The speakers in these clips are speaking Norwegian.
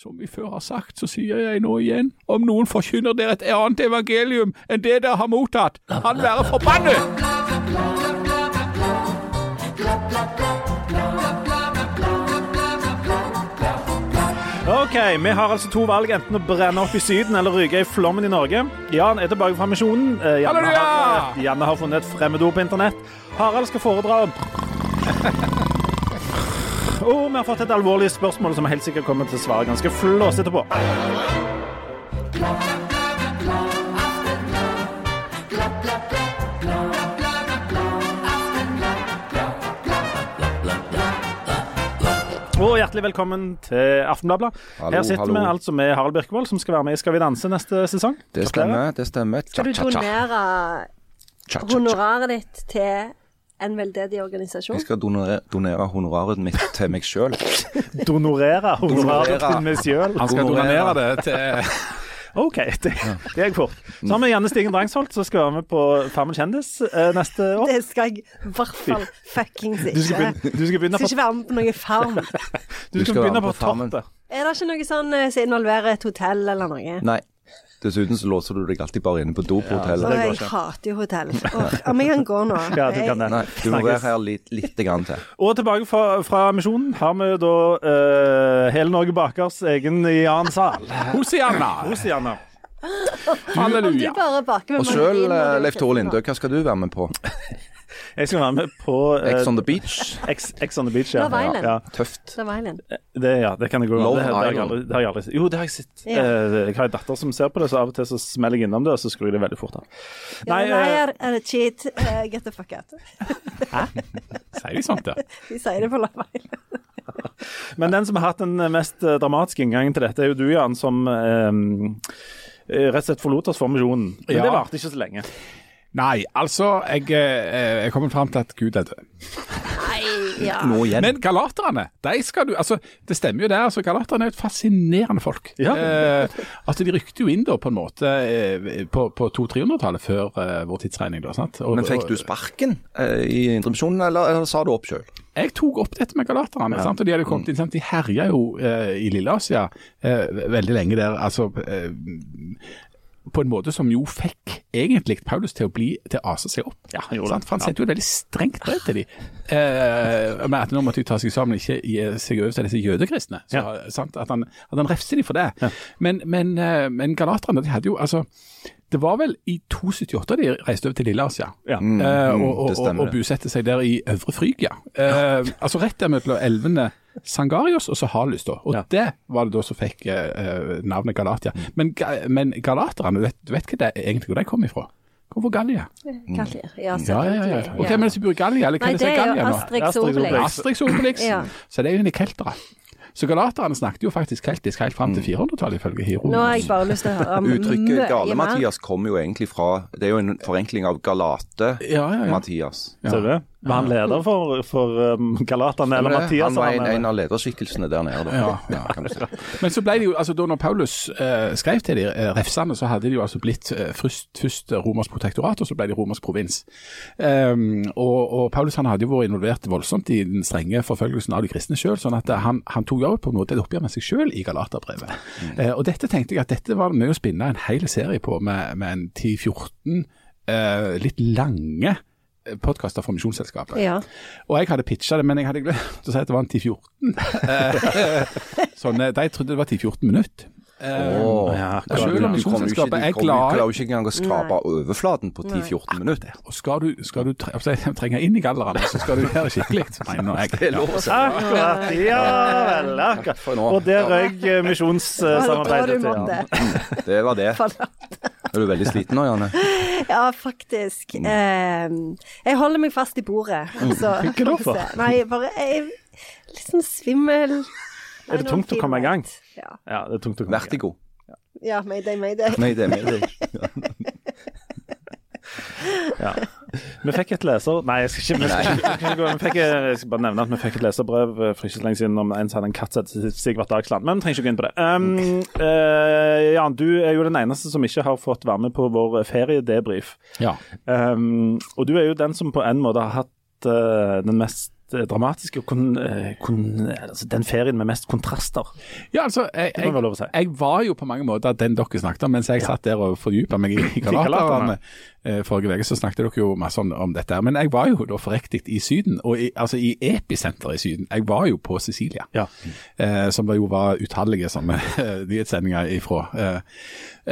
Som vi før har sagt, så sier jeg nå igjen, om noen forkynner dere et annet evangelium enn det dere har mottatt, han være forbannet! Ok, Vi har altså to valg, enten å brenne opp i Syden eller ryke i flommen i Norge. Jan er tilbake fra misjonen. Eh, Janne, har, Janne har funnet et fremmedord på internett. Harald skal foredra Og vi har fått et alvorlig spørsmål som helt sikkert kommer til å svare ganske flåsete på. Og hjertelig velkommen til Aftenbladet. Her sitter hallo. vi altså med Harald Birkevold, som skal være med i Skal vi danse neste sesong. Det stemmer. det stemmer. Skal du donere honoraret ditt til en veldedig organisasjon? Jeg skal donere, donere honoraret mitt til meg sjøl. Donorere honoraret Donorere. til meg sjøl. Han skal donere det til OK, det, det er jeg for. Så har vi Janne Stigen Drangsholt, som skal være med på Farmen kjendis eh, neste år. Det skal jeg i hvert fall fuckings Du skal ikke. begynne, du skal begynne på, skal ikke være med på noe farm. du Du skal skal begynne på på Farmen. toppet. Er det ikke noe sånn eh, som involverer et hotell eller noe? Nei. Dessuten så låser du deg alltid bare inne på do på hotellet. Ja, jeg hater jo hotell. Om jeg kan gå nå? Ja, du kan det. Nei, du må være her litt, litt grann til. Og tilbake fra, fra misjonen har vi da uh, Hele Norge Bakers egen Jan Sahl. Hosianna. Hosianna. Halleluja. Og sjøl, du Leif Tore Lindø, hva skal du være med på? Jeg skal være med på uh, Ex on the beach? X, X on the Beach. Ja. Love Island. Ja, Tøft. Love Island. Det, ja, det kan jeg gå Love det, det, har jeg aldri, det har jeg aldri sett. Jo, det har jeg sett. Ja. Eh, jeg har en datter som ser på det, så av og til så smeller jeg innom det, og så skrur jeg det veldig fort av. Nei, eh, er det cheat? Eh, get the fuck out. Hæ? Sier de sånt, ja? De sier det på Love Island. Men den som har hatt den mest eh, dramatiske inngangen til dette, er jo du, Jan, som eh, eh, rett og slett forlot oss for misjonen. Men Ja. det varte ikke så lenge. Nei, altså, jeg eh, er kommet fram til at Gud er død. Nei, ja. Nå igjen. Men galaterne, de skal du Altså, det stemmer jo det. altså Galaterne er jo et fascinerende folk. Ja. Eh, altså, De rykte jo inn da på en måte eh, på, på 200-300-tallet, før eh, vår tidsregning. da, sant? Og- Men fikk du sparken eh, i Indremisjonen, eller, eller sa du opp sjøl? Jeg tok opp dette med galaterne, sant? og de hadde kommet inn, sant? de herja jo eh, i Lilleasia eh, veldig lenge der. altså eh, på en måte som jo fikk egentlig Paulus til å bli til å ase seg opp. Ja, han gjorde det. For han sendte jo et veldig strengt brev til dem. Eh, med at nå måtte de ta seg sammen ikke gi seg over til disse jødekristne. Så, sant? At, han, at han refser dem for det. Men, men, eh, men galaterne, de hadde jo altså Det var vel i 278 de reiste over til Lilleasia. Ja. Eh, mm, og, og, og, og det. bosette seg der i Øvre Frygia. Eh, altså rett der mellom elvene Sangarios og så Halus, da. Og Ja. det var det da som fikk eh, eh, navnet Galatia. Men, ga- men galaterne, du vet, du vet hva det egentlig hvor de kom ifra? Kom fra Gallia. Gallier. Ja, Ja, ja, ja. selvfølgelig. Ok, Men hvis du bor i Gallia, eller hva Nei, er det som er er jo Gallia Asterix Obelix. Astrix Obelix. Ja. Så det er jo egentlig keltere. Så galaterne snakket jo faktisk keltisk helt fram til 400-tallet, ifølge Hiro. Nå har jeg bare lyst til å høre om Uttrykket Gale-Mathias kommer jo egentlig fra Det er jo en forenkling av Galate Ja, ja, ja. Ser du? Var han leder for, for um, Galaterne, eller Mathias? han var en, en av lederskikkelsene der nede. Da. Ja, ja. Si. Men så ble det jo, altså da når Paulus eh, skrev til de eh, refsene, så hadde de jo altså blitt eh, først, først romersk protektorat, og så ble de romersk provins. Um, og, og Paulus han hadde jo vært involvert voldsomt i den strenge forfølgelsen av de kristne sjøl, sånn at eh, han, han tok jo på en måte et oppgjør med seg selv i Galaterbrevet. Eh, og dette tenkte jeg at dette var med å spinne en hel serie på, med, med en 10-14 eh, litt lange podkaster fra Misjonsselskapet. Ja. Og jeg hadde pitcha det, men jeg hadde glemt å si at det var en 10-14. Eh, sånn, de trodde det var 10-14 minutter. Eh, Åh. Ja, selv om Du kommer jo ikke- Misjonsselskapet er glad- Du klarer jo ikke engang å skrape overflaten på 10-14 minutter. Og skal du, skal du tre, altså, trenge inn i gallerne, så skal du gjøre det skikkelig. Akkurat. Ja vel. Akkurat. Og der røyk eh, Det var misjonssamarbeidet til Jan. Det var det. Er du veldig sliten nå, Janne? Ja, faktisk. Eh, jeg holder meg fast i bordet. Altså, Hva da for? Nei, bare jeg litt sånn svimmel. Er det tungt å komme i gang? Ja. Ja, det er tungt å komme. Vertigo. ja mayday, mayday. Mayday, mayday. med deg. Ja. Vi fikk et leser... Nei, jeg skal ikke, vi skal ikke, vi skal ikke gå vi fikk, Jeg skal bare nevne at vi fikk et leserbrev eh, for ikke så lenge siden om en som hadde en katt som het Sigvart Dagsland. Men vi trenger ikke gå inn på det. Um, uh, Jan, du er jo den eneste som ikke har fått være med på vår feriedebrief. Ja. Um, og du er jo den som på en måte har hatt uh, den mest eh, dramatiske og kun, kun, altså den ferien med mest kontraster. Ja, altså, jeg, si. jeg, jeg var jo på mange måter den dere snakket om, mens jeg satt der og fordypa meg i, i Galaterne. Eh, Forrige uke så snakket dere jo masse om, om dette, her, men jeg var jo da forriktig i Syden, og i, altså i episenteret i Syden. Jeg var jo på Sicilia, Ja. eh, som det jo var utallige sånne eh, nyhetssendinger ifra. Eh,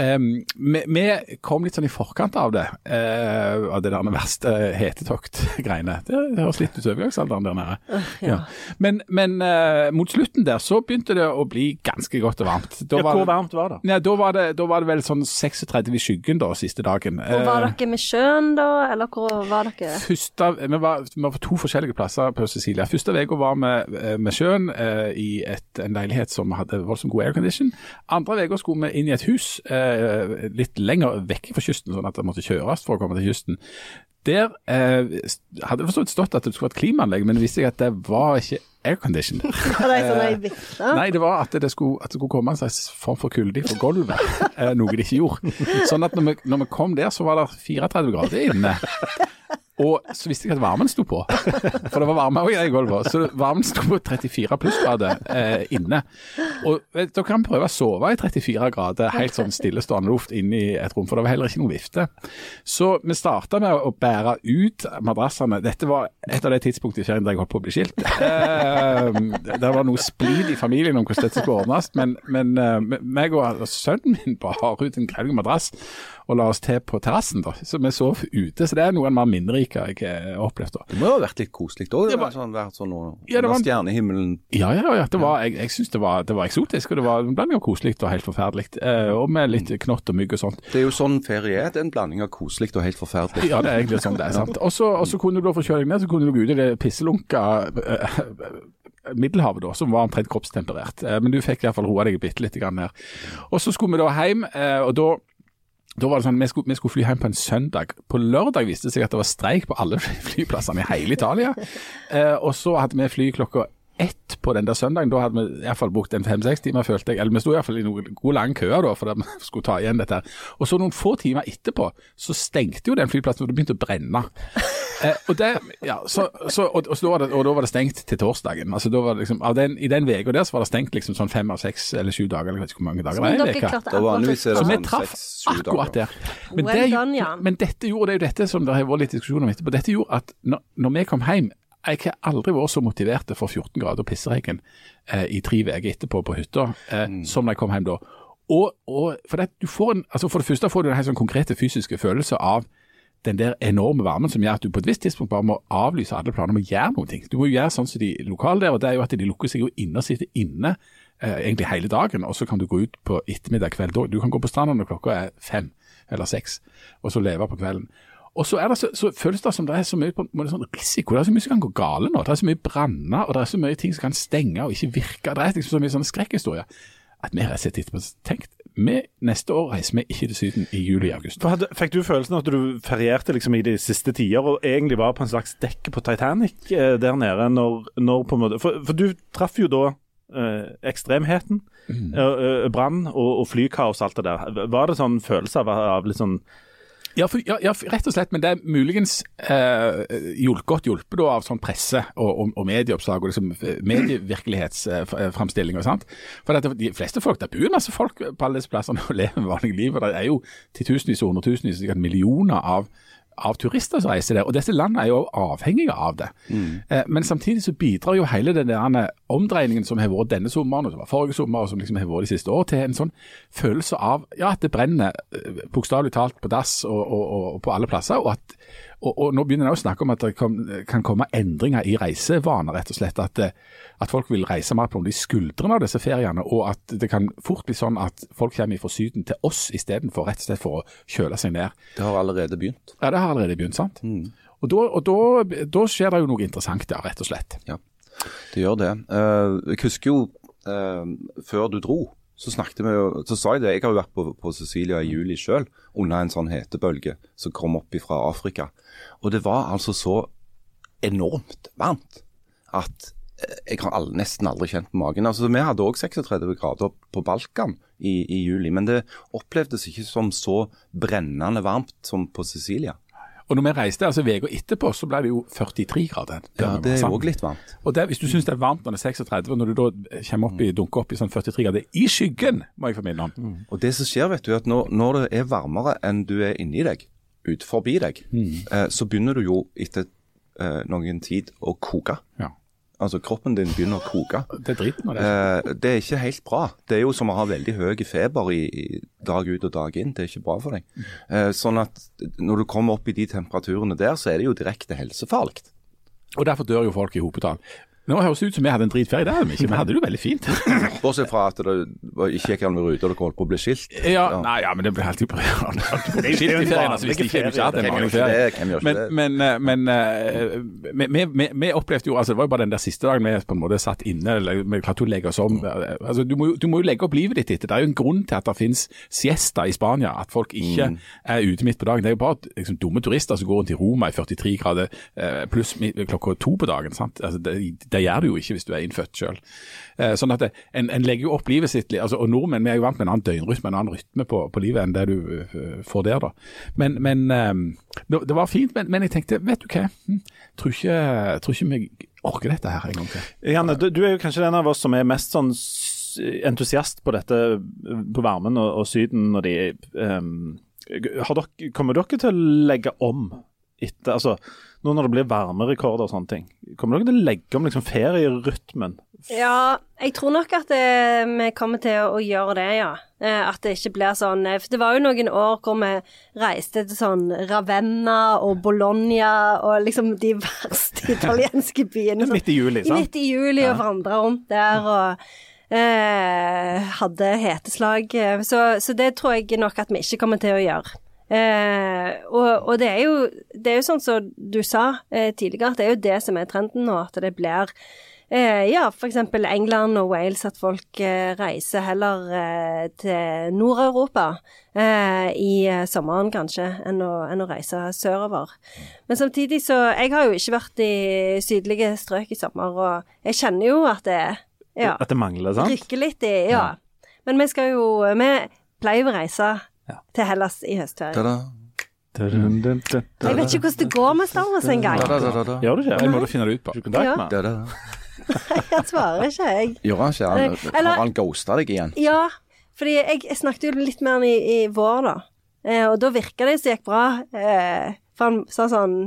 em, vi, vi kom litt sånn i forkant av det, eh, av det der verste hetetokt-greiene. Det, det høres litt ut som overgangsalderen der nede. Ja. Men, men eh, mot slutten der så begynte det å bli ganske godt og varmt. Da Ja, var hvor det- varmt var det? Ja, da var, det, da var det vel sånn 36 i skyggen da, siste dagen. Hvor var Eh, dere med sjøen da, eller hvor var dere? Første, vi, var, vi var på to forskjellige plasser på Cecilia. Første uka var vi eh, med sjøen eh, i et, en leilighet som hadde voldsomt god aircondition. Andre uka skulle vi inn i et hus eh, litt lenger vekk fra kysten, sånn at det måtte kjøres for å komme til kysten. Der eh, hadde det forstått stått at det skulle vært klimaanlegg, men det viste seg at det var ikke aircondition. Sånn vifte? Nei, det var at det skulle, at det skulle komme en slags form for kulde fra gulvet, eh, noe det ikke gjorde. Sånn at når vi, når vi kom der, så var det 34 grader inne. Og så visste jeg at varmen sto på, for det var varme også i gulvet. Så varmen sto på 34 plussgrader eh, inne. Og vet, dere kan prøve å sove i 34 grader helt sånn stillestående luft inne i et rom, for det var heller ikke noe vifte. Så vi starta med å bære ut madrassene. Dette var et av de tidspunktene i ferien der jeg holdt på å bli skilt. Eh, det var noe splid i familien om hvordan dette skulle ordnes, men, men eh, meg og sønnen min bar ut en grell madrass og la oss til på terrassen. da. Så vi sov ute. Så det er noe av det mer minnerike jeg har opplevd. da. Det må jo ha vært litt koselig òg. Det var- Sånn, vært sånn noe- Ja, det var- stjernehimmelen. Ja, ja, ja. Det var, jeg jeg syns det, var- det var eksotisk, og det var en blanding av koselig og helt forferdelig. Eh, og med litt knott og mygg og sånt. Det er jo sånn ferie er. Det er en blanding av koselig og helt forferdelig. Ja, det er egentlig sånn det er. sant. Og så kunne du da få kjøre deg ned, så kunne du gå ut i det pisselunka eh, Middelhavet, da, som var omtrent kroppstemperert. Eh, men du fikk iallfall roa deg bitte litt her. Og så skulle vi da hjem, eh, og da da var det sånn, vi skulle, vi skulle fly hjem på en søndag. På lørdag viste det seg at det var streik på alle flyplassene i hele Italia. Eh, og så hadde vi fly klokka ett på den der søndagen. Da hadde vi iallfall brukt en fem-seks timer, følte jeg. Eller vi sto iallfall i noen gode lange køer da, for at vi skulle ta igjen dette. Og så noen få timer etterpå, så stengte jo den flyplassen, og det begynte å brenne. Eh, og, det, ja, så, så, og, og, så det, og da var det stengt til torsdagen. Altså, da var det liksom, av den, I den uka der så var det stengt liksom sånn fem av seks eller sju dager, eller jeg vet ikke hvor mange dager Men det er. Så vi sånn traff akkurat der. Men, Well det, done, men dette gjorde, det er jo dette som det har vært litt diskusjon om etterpå, dette gjorde at når, når vi kom hjem jeg har aldri vært så motiverte for 14 grader pisseregn eh, i tre uker etterpå på hytta eh, som da jeg kom hjem da. Og, og for, det, du får en, altså for det første får du en helt sånn konkrete fysiske følelse av den der enorme varmen som gjør at du på et visst tidspunkt bare må avlyse alle planer om å gjøre noen ting. Du må jo gjøre sånn som de lokale der, og det er jo at de lukker seg jo inne og sitter inne eh, egentlig hele dagen, og så kan du gå ut på ettermiddag kveld. dag. Du kan gå på stranda når klokka er fem eller seks, og så leve på kvelden. Og så, det så, så føles det som det er så mye sånn risiko. Det er så mye som kan gå gale nå. Det er så mye branner, og det er så mye ting som kan stenge og ikke virke. Det er liksom så mye sånn skrekkhistorie At vi har sett etterpå tenkt vi, neste år reiser vi ikke til Syden i juli-august. Fikk du følelsen av at du ferierte liksom i de siste tider og egentlig var på en slags dekk på Titanic eh, der nede når, når på en måte For, for du traff jo da eh, ekstremheten, Mm. eh, eh, brann og, og flykaos alt det der. Var det sånn følelse av, av litt sånn Ja, for, ja, ja, rett og slett, men det er muligens eh, godt hjulpet av sånn presse og, og, og medieoppslag og liksom medievirkelighetsframstillinger. Eh, For det- de fleste folk, det bor masse folk på alle disse plassene og lever vanlige liv, og det er jo titusenvis og hundretusenvis, sikkert millioner av av turister som reiser der, og disse landene er jo avhengige av det. Eh, men samtidig så bidrar jo hele den der omdreiningen som har vært denne sommeren, og som var forrige sommer, og som liksom har vært de siste år, til en sånn følelse av ja, at det brenner eh, bokstavelig talt på dass og, og, og, og på alle plasser. og at og, og Nå begynner en å snakke om at det kan, kan komme endringer i reisevaner. rett og slett, At, eh, at folk vil reise mer på de skuldrene av disse feriene. Og at det kan fort bli sånn at folk kommer fra Syden til oss istedenfor rett og slett for å kjøle seg ned. Det har allerede begynt. Ja, Det har allerede begynt, sant? Og, da, og da, da skjer det jo noe interessant der, rett og slett. Ja, det gjør det. Eh, jeg husker jo eh, før du dro, så snakket vi jo, så sa jeg det. Jeg har jo vært på, på Sicilia i juli sjøl, under en sånn hetebølge som kom opp fra Afrika. Og det var altså så enormt varmt at eh, jeg har all, nesten aldri kjent magen. Altså, Vi hadde òg 36 grader på Balkan i, i juli, men det opplevdes ikke som så brennende varmt som på Sicilia. Og når vi reiste altså uka etterpå, så ble det jo 43 grader. Ja, det er jo òg litt varmt. Og det, Hvis du syns det er varmt når det er 36, og når du da kommer opp i, dunker opp i sånn 43 grader i skyggen, må jeg få minne om. Og det som skjer, vet du, at når, når det er varmere enn du er inni deg, ut forbi deg, eh, så begynner du jo etter eh, noen tid å koke. Ja. Altså kroppen din begynner å koke. Det er dritten av det. Eh, det er ikke helt bra. Det er jo som å ha veldig høy feber i, i dag ut og dag inn. Det er ikke bra for deg. Eh, sånn at når du kommer opp i de temperaturene der, så er det jo direkte helsefarlig. Og derfor dør jo folk i hopetall. Nå høres det ut som vi hadde en dritferie, det hadde vi ikke. Vi hadde det jo veldig fint. Bortsett fra at det var- ikke gikk an med ruter, dere holdt på å bli skilt. Ja, nei, ja, men det ble alltid bra. Skilt i det er ferien, altså, hvis det ikke er hadde en vanlig ferie. det? Men, men, eh, men eh, vi, vi, vi opplevde jo altså Det var jo bare den der siste dagen vi på en måte satt inne. eller Vi klarte å legge oss om. Altså, du, må, du må jo legge opp livet ditt etter. Det er jo en grunn til at det finnes siesta i Spania. At folk ikke er ute midt på dagen. Det er jo bare liksom, dumme turister som går rundt i Roma i 43 grader eh, pluss klokka to på dagen. sant? Altså, det, det gjør du jo ikke hvis du er innfødt sjøl. sånn at det, en, en legger jo opp livet sitt altså, Og nordmenn vi er jo vant med en annen døgnrytme, en annen rytme på, på livet enn det du eh, får der. da. Men, men eh, det, det var fint, men, men jeg tenkte, vet du hva, hm, tror ikke, tror ikke vi orker dette her en gang til. Janne, du, du er jo kanskje den av oss som er mest sånn entusiast på dette, på varmen og, og Syden når de um, har dere, Kommer dere til å legge om etter altså, Nå når det blir varmerekorder og sånne ting, kommer dere til å legge om liksom ferierytmen? Ja, jeg tror nok at det, vi kommer til å, gjøre det, ja. Eh, at det ikke blir sånn eh, For det var jo noen år hvor vi reiste til sånn Ravenna og Bologna og liksom de verste italienske byene. Midt i juli, sant? Midt i juli og vandra rundt der og eh, hadde heteslag. Eh, Så, så det tror jeg nok at vi ikke kommer til å gjøre. Eh, og, og det er jo det er jo sånn som du sa eh, tidligere, at det er jo det som er trenden nå. At det blir eh, ja, f.eks. England og Wales, at folk eh, reiser heller eh, til Nord-Europa eh, i eh, sommeren kanskje, enn å, enn å reise sørover. Men samtidig så Jeg har jo ikke vært i sydlige strøk i sommer, og jeg kjenner jo at det ja, At det mangler, sant? rykker litt i Ja. Men vi skal jo Vi pleier å reise Ja. til Hellas i høstferien. Da-da. Dun, dun, dun, Jeg vet ikke hvordan det går med Star Wars engang. Gjør du ikke? Jeg må da finne det ut på. Ja. Nei. Jeg svarer ikke, jeg. Gjør han ikke? Han, Eller- har han ghosta deg igjen? Ja, fordi jeg, jeg snakket jo litt med han i, i vår, da. Eh, og da virka det som gikk bra. Eh, for han sa sånn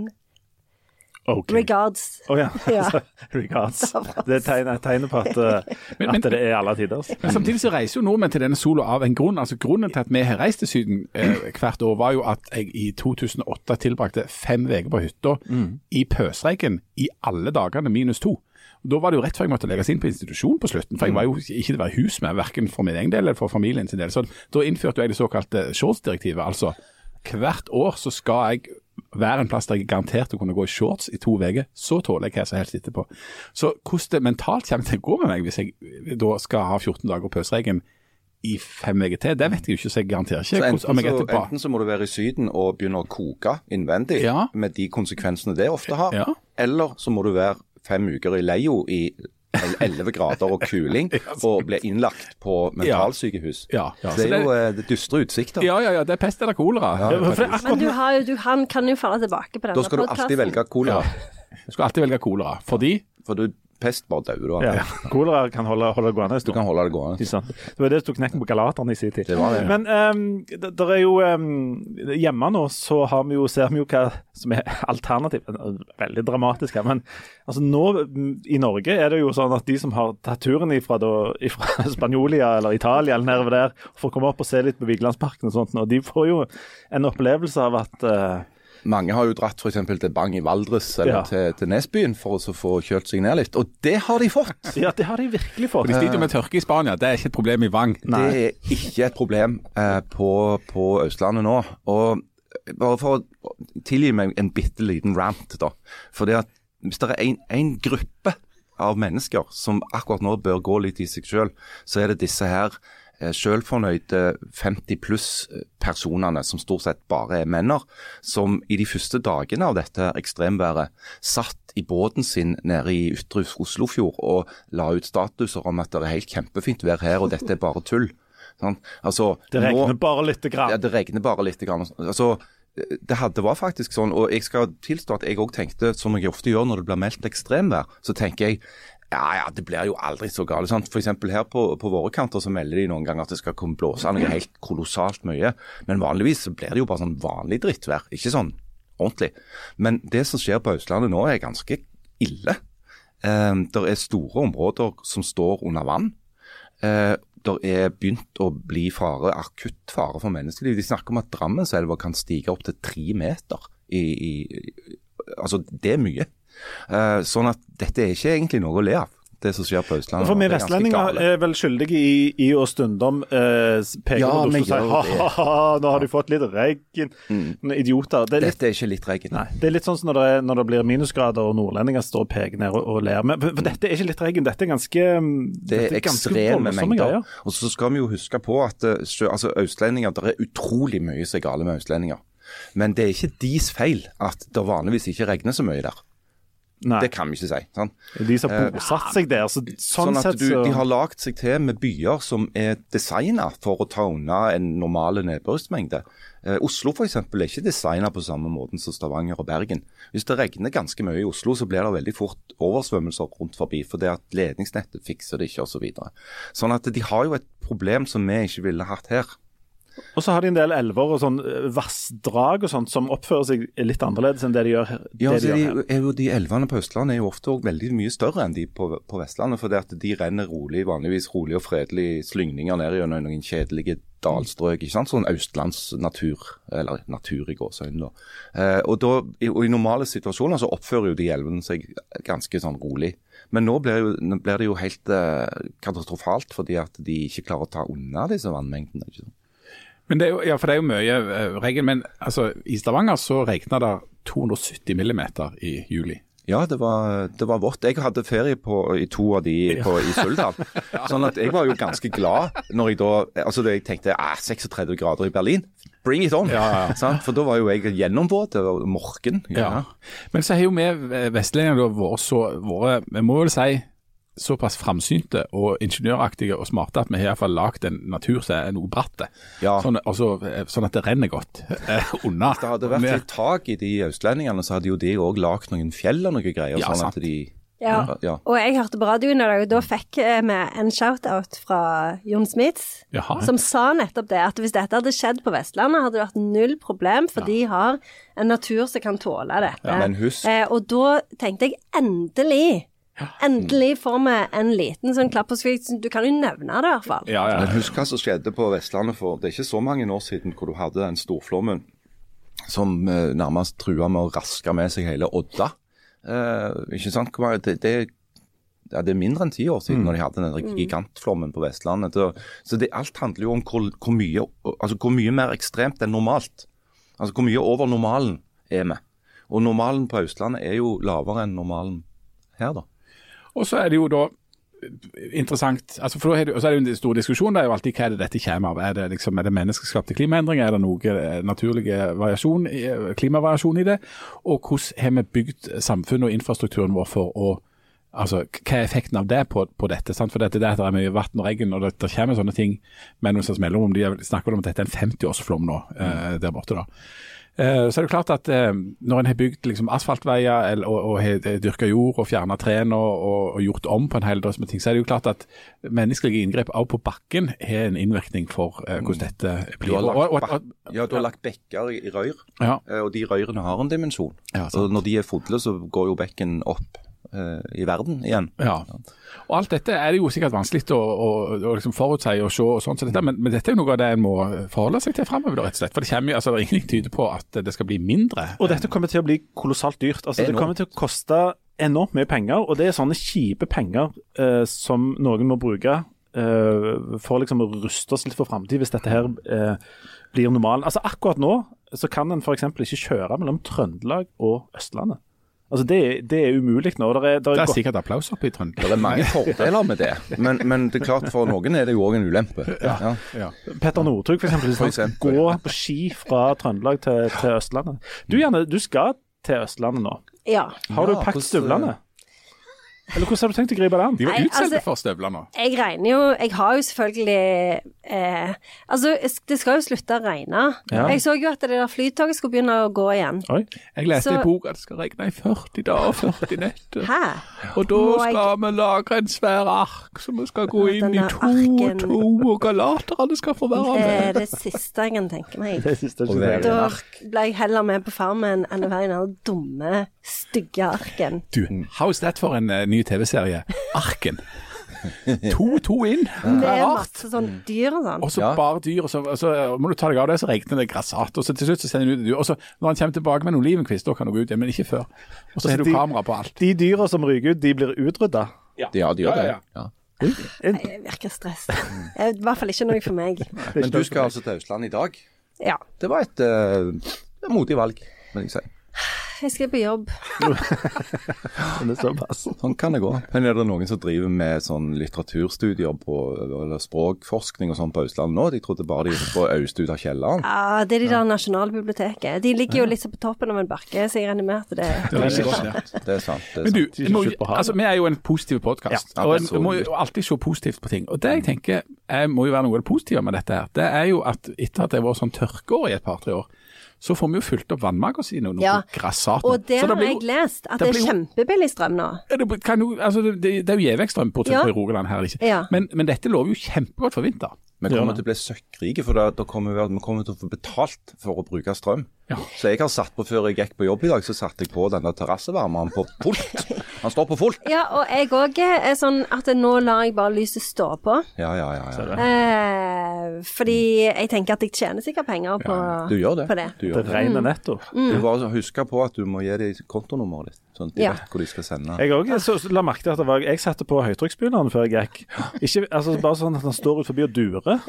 Ok. regards. Oh, ja. Ja. Regards. Det er tegn- tegnet på at, eh, Men- at det er alle tiders. Men samtidig så reiser jo nordmenn til denne sola av en grunn. Altså Grunnen til at vi har reist til Syden eh, hvert år, var jo at jeg i 2008 tilbrakte fem uker på hytta i pøsregn i alle dagene minus to. Og Da var det jo rett før jeg måtte legges inn på institusjon på slutten, for jeg var jo ikke det var hus med, verken for min egen del eller for familien sin del. Så da innførte jeg det såkalte shorts-direktivet. Altså hvert år så skal jeg være en plass der jeg er garantert å kunne gå i shorts i to uker. Så tåler jeg hva som helst etterpå. Så hvordan det mentalt kommer til å gå med meg hvis jeg da skal ha 14 dager pøsregn i fem uker til, det vet jeg jo ikke, så jeg garanterer ikke Så enten, hvordan, så, enten så må du være i Syden og begynne å koke innvendig, Ja. med de konsekvensene det ofte har, Ja. eller så må du være fem uker i leio i 11 grader og kuling og bli innlagt på mentalsykehus. Ja, ja, det er jo eh, det dystre utsikter. Ja, ja, ja, det er pest eller kolera. Ja, for det er akkurat Men du har jo, du, han kan jo falle tilbake på denne Da skal du alltid velge kolera, Du skal alltid velge kolera, fordi for du pest bare dauer du av. ja, Kolera kan holde, holde det gående en Du kan holde det gående. Ikke? Det var det som tok knekken på galaterne i sin tid. Det var det. Men um, der er jo um, Hjemme nå så har vi jo, ser vi jo hva som er alternativet. Veldig dramatisk her. Men altså nå i Norge er det jo sånn at de som har tatt turen ifra, da, ifra Spanjolia eller Italia eller nedover der, får komme opp og se litt på Vigelandsparken og sånt, og de får jo en opplevelse av at uh, Mange har jo dratt f.eks. til Bang i Valdres eller Ja. til, til Nesbyen for å få kjølt seg ned litt, og det har de fått! Ja, det har de virkelig fått. De sliter jo med tørke i Spania, det er ikke et problem i Vang. Nei. Det er ikke et problem eh, på, på Østlandet nå. Og bare for å tilgi meg en bitte liten rant, da. For det at hvis det er en, en gruppe av mennesker som akkurat nå bør gå litt i seg sjøl, så er det disse her eh, sjølfornøyde 50 pluss-personene, som stort sett bare er menner, som i de første dagene av dette ekstremværet satt i båten sin nede i ytre Oslofjord og la ut statuser om at det er helt kjempefint vær her, og dette er bare tull. Sånn? Altså, Det regner nå- bare lite grann. ja, det regner bare litt. Grann. Altså, det, hadde, det var faktisk sånn, og jeg skal tilstå at jeg òg tenkte, som jeg ofte gjør når det blir meldt ekstremvær, så tenker jeg ja, ja, det blir jo aldri så galt. Sant? Eksempel her på, på våre kanter så melder de noen ganger at det skal komme blåse noe helt kolossalt mye. Men vanligvis så blir det jo bare sånn vanlig drittvær, ikke sånn ordentlig. Men det som skjer på Østlandet nå er ganske ille. Eh, det er store områder som står under vann. Eh, det er begynt å bli fare, akutt fare for menneskeliv. De snakker om at Drammenselva kan stige opp til tre meter. I, i, altså, det er mye. Uh, sånn at dette er ikke egentlig noe å le av det som skjer på Østlandet. For vi vestlendinger er vel skyldige i, i å stundom eh, peke Ja, på Oslo og si ha-ha, nå har de fått litt regn. Mm. Idioter. Det er litt Dette er ikke litt regn. Nei, Det er litt sånn som når det, når det blir minusgrader og nordlendinger står og peker ned og, og ler. Men for, for dette er ikke litt regn, dette er ganske Det er ekstreme mengder. Greier. Og så skal vi jo huske på at eh, altså østlendinger, det er utrolig mye som er gale med østlendinger. Men det er ikke deres feil at det vanligvis ikke regner så mye der. Nei, Det kan vi ikke si. sant? de som har bosatt seg der. Så, sånn, Sånn at du, De har lagd seg til med byer som er designa for å ta unna en normal nedbørsmengde. Eh, Oslo for eksempel, er ikke designa på samme måten som Stavanger og Bergen. Hvis det regner ganske mye i Oslo, så blir det veldig fort oversvømmelser rundt forbi. For det at ledningsnettet fikser det ikke osv. Så videre. sånn at de har jo et problem som vi ikke ville hatt her. Og så har de en del elver og sånn eh, vassdrag og sånt som oppfører seg litt annerledes enn det de gjør, det Ja, de altså, gjør her. er de Elvene på Østlandet er jo ofte også veldig mye større enn de på, på Vestlandet. For det at de renner rolig, vanligvis rolig og fredelig slyngninger ned gjennom noen kjedelige dalstrøk. ikke sant? Sånn østlandsnatur, eller natur i gåseøynene. Eh, og, da, i, og I normale situasjoner så oppfører jo de elvene seg ganske sånn rolig. Men nå blir, jo, nå blir det jo helt eh, katastrofalt fordi at de ikke klarer å ta unna disse vannmengdene. ikke sant? Men det er jo, ja, for det er jo mye uh, regn. Men altså, i Stavanger så regna det 270 millimeter i juli. Ja, det var, det var vått. Jeg hadde ferie på, i to av de på, i Suldal. Sånn at jeg var jo ganske glad når jeg da altså da jeg tenkte ah, 36 grader i Berlin, bring it on. Ja, ja, ja. For da var jo jeg gjennomvåt og morken. Ja. Men så har jo vi eh, vestlendinger vært så våre, Vi må vel si såpass framsynte og ingeniøraktige og smarte at vi har iallfall lagd en natur som er noe bratt. Ja. Sånn, altså, sånn at det renner godt eh, unna. Hvis det hadde vært litt tak i de østlendingene, så hadde jo de òg lagd noen fjell og noe greier. Ja, sånn sant. at de Ja. ja. Og jeg hørte på radioen i dag, og da fikk eh, vi en shout-out fra Jon Smits, Jaha. som sa nettopp det, at hvis dette hadde skjedd på Vestlandet, hadde det vært null problem, for de har en natur som kan tåle dette. Ja, men husk- eh, og da tenkte jeg endelig, endelig får vi en liten sånn klapp på skulderen. Du kan jo nevne det i hvert fall. ja, ja. Men husk hva som skjedde på Vestlandet for det er ikke så mange år siden hvor du hadde den storflommen som eh, nærmest trua med å raske med seg hele Odda. Eh, ikke sant? Det, det, ja, det er mindre enn ti år siden når de hadde den gigantflommen på Vestlandet. Så, så det, alt handler jo om hvor, hvor, mye, altså hvor mye mer ekstremt enn normalt. Altså hvor mye over normalen er vi. Og normalen på Østlandet er jo lavere enn normalen her, da. Og så er det jo da interessant altså for da er det, så er det jo en stor diskusjon. Det er jo alltid hva er det dette kommer av. Er det, liksom, er det menneskeskapte klimaendringer? Er det noe eh, naturlig variasjon, eh, klimavariasjon i det? Og hvordan har vi bygd samfunnet og infrastrukturen vår for å Altså, Hva er effekten av det på, på dette? Sant? For dette, det er mye vann og regn, og det, det kommer sånne ting med noen slags mellomrom. De snakker om at dette er en 50-årsflom nå eh, der borte. da. Eh, Så er det klart at eh, når en har bygd liksom, asfaltveier eller, og, og har dyrka jord og fjerna trærne og, og, og gjort om på en hel drøss med ting, så er det jo klart at menneskelige inngrep også på bakken har en innvirkning for eh, hvordan dette Du blir. har lagt, Og- og- og- ja, du har lagt bekker i, rør, Ja. eh, og de rørene har en dimensjon. Ja, og når de er fulle, så går jo bekken opp eh, i verden igjen. Ja. Og alt dette er det jo sikkert vanskelig å, å, å liksom forutsi og se, og sånt, så dette, men, men dette er jo noe av det en må forholde seg til framover, rett og slett. For det kommer jo, altså, det er ingenting tyder på at det skal bli mindre. Og dette kommer til å bli kolossalt dyrt. Altså, det kommer til å koste enormt mye penger, og det er sånne kjipe penger eh, som noen må bruke Uh, for liksom å ruste oss litt for framtid, hvis dette her uh, blir normalen. Altså, akkurat nå så kan en f.eks. ikke kjøre mellom Trøndelag og Østlandet. Altså, det, det er umulig nå. Der er, der Det er er sikkert applaus oppe i Trøndelag. Det er mange fordeler med det, men, men det er klart for noen er det jo òg en ulempe. Ja. Ja. Petter Northug, f.eks. Hvis han skal gå på ski fra Trøndelag til, til Østlandet. Du, Janne, du skal til Østlandet nå. Ja. Har du Ja, pakket støvlene? Eller hvordan har du tenkt å gripe det an? De var utsolgt altså- for støvler nå. Jeg regner jo Jeg har jo selvfølgelig eh, Altså, det skal jo slutte å regne. Ja. Jeg så jo at det der flytoget skulle begynne å gå igjen. Oi. Jeg leste Så- i boka at det skal regne i 40 dager og 40 netter. Hæ? Og da skal jeg- vi lage en svær ark som vi skal gå Ja, inn i to to og to, og galaterne skal få være med. Det er det siste jeg kan tenke meg. Det siste jeg kan. Da ble jeg heller med på Farmen enn å være i den dumme, stygge arken. Du, how's that for en uh, ny TV-serie? Arken. To, to inn. Det Med er masse sånn dyr og sånn. Og så Ja. bare dyr, og så, og så må du ta deg av det, så regner det grassat. Og så til slutt så sender du ut et dyr. Og så når han kommer tilbake med en olivenkvist, da kan du gå ut igjen, men ikke før. Og så har du de- kamera på alt. De dyra som ryker ut, de blir utrydda. Ja, de gjør Ja, det. ja, Ja. Nei, jeg virker stress. I hvert fall ikke noe for meg. Men du skal altså til Østlandet i dag. Ja. Det var et uh, modig valg, vil jeg si. Jeg skal på jobb. Det er såpass. Sånn kan det gå. Men er det noen som driver med sånn litteraturstudier på, eller språkforskning og sånn på Østlandet nå? De trodde bare de var på øst ut av kjelleren. Ja, det er de der Nasjonalbiblioteket. De ligger jo litt på toppen av en bakke, så jeg regner med at det Det var ikke godt, ja. Det er sant. Det er Men du, sant. Må, altså, vi er jo en positiv podkast, Ja, og det er en må jo alltid se positivt på ting. Og det jeg tenker jeg må jo være noe av det positive med dette her, det er jo at etter at det har vært sånn tørkeår i et par-tre år, så får vi jo fylt opp vannmagasinet og noe Ja. grassat. Og det Så har jeg jo- lest, at det det er kjempebillig strøm nå. Ja, Det, kan jo, altså det, det er jo gjevekstrøm strøm Ja. i Rogaland her. liksom. Ja. Men, men dette lover jo kjempegodt for vinter. Vi kommer til å bli søkkrike, for da, da kommer vi, vi kommer til å få betalt for å bruke strøm. Ja. Så jeg har satt på, før jeg gikk på jobb i dag, så satte jeg på denne terrassevarmeren på fullt. Han står på fullt. Ja, og jeg òg er sånn at nå lar jeg bare lyset stå på. Ja, ja, ja. ja. Eh, fordi jeg tenker at jeg tjener sikkert penger på, Du gjør det. på det. Du gjør det. regner netto. Du bare husker på at du må gi dem kontonummeret ditt, sånn at de Ja. vet hvor de skal sende. Jeg òg la merke til at det var, jeg satte på høytrykksbegynneren før jeg gikk. Ikke, altså Bare sånn at han står ut forbi og durer.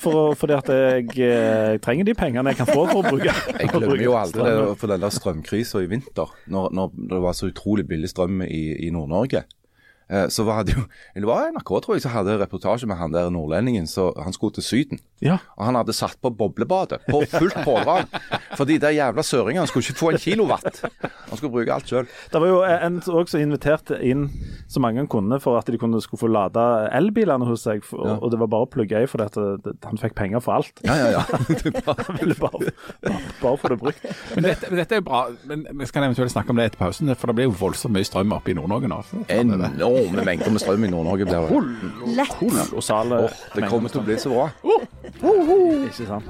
For, fordi at jeg, eh, jeg trenger de pengene jeg kan få for å bruke. Jeg glemmer bruke jo aldri det for den der strømkrisa i vinter, når, når det var så utrolig billig strøm i, i Nord-Norge. Eh, så var det jo Det var NRK, tror jeg, som hadde reportasje med han der nordlendingen. så Han skulle til Syden. Ja. Og han hadde satt på boblebadet på fullt pådrag. fordi de jævla søringene skulle ikke få en kilowatt. Han skulle bruke alt sjøl. Det var jo en som inviterte inn så mange han kunne for at de kunne, skulle få lade elbilene hos seg. For, Ja. Og det var bare å plugge i fordi at det, det, han fikk penger for alt. Ja, ja, ja. Han ville bare, bare, bare få det brukt. Men dette, men dette er jo bra. Men vi skal eventuelt snakke om det etter pausen, for det blir jo voldsomt mye strøm oppe i Nord-Norge nå. Enorme mengder med strøm i Nord-Norge blir det. Lett. Kolossale oh, det kommer til å bli så bra. Ikke sant.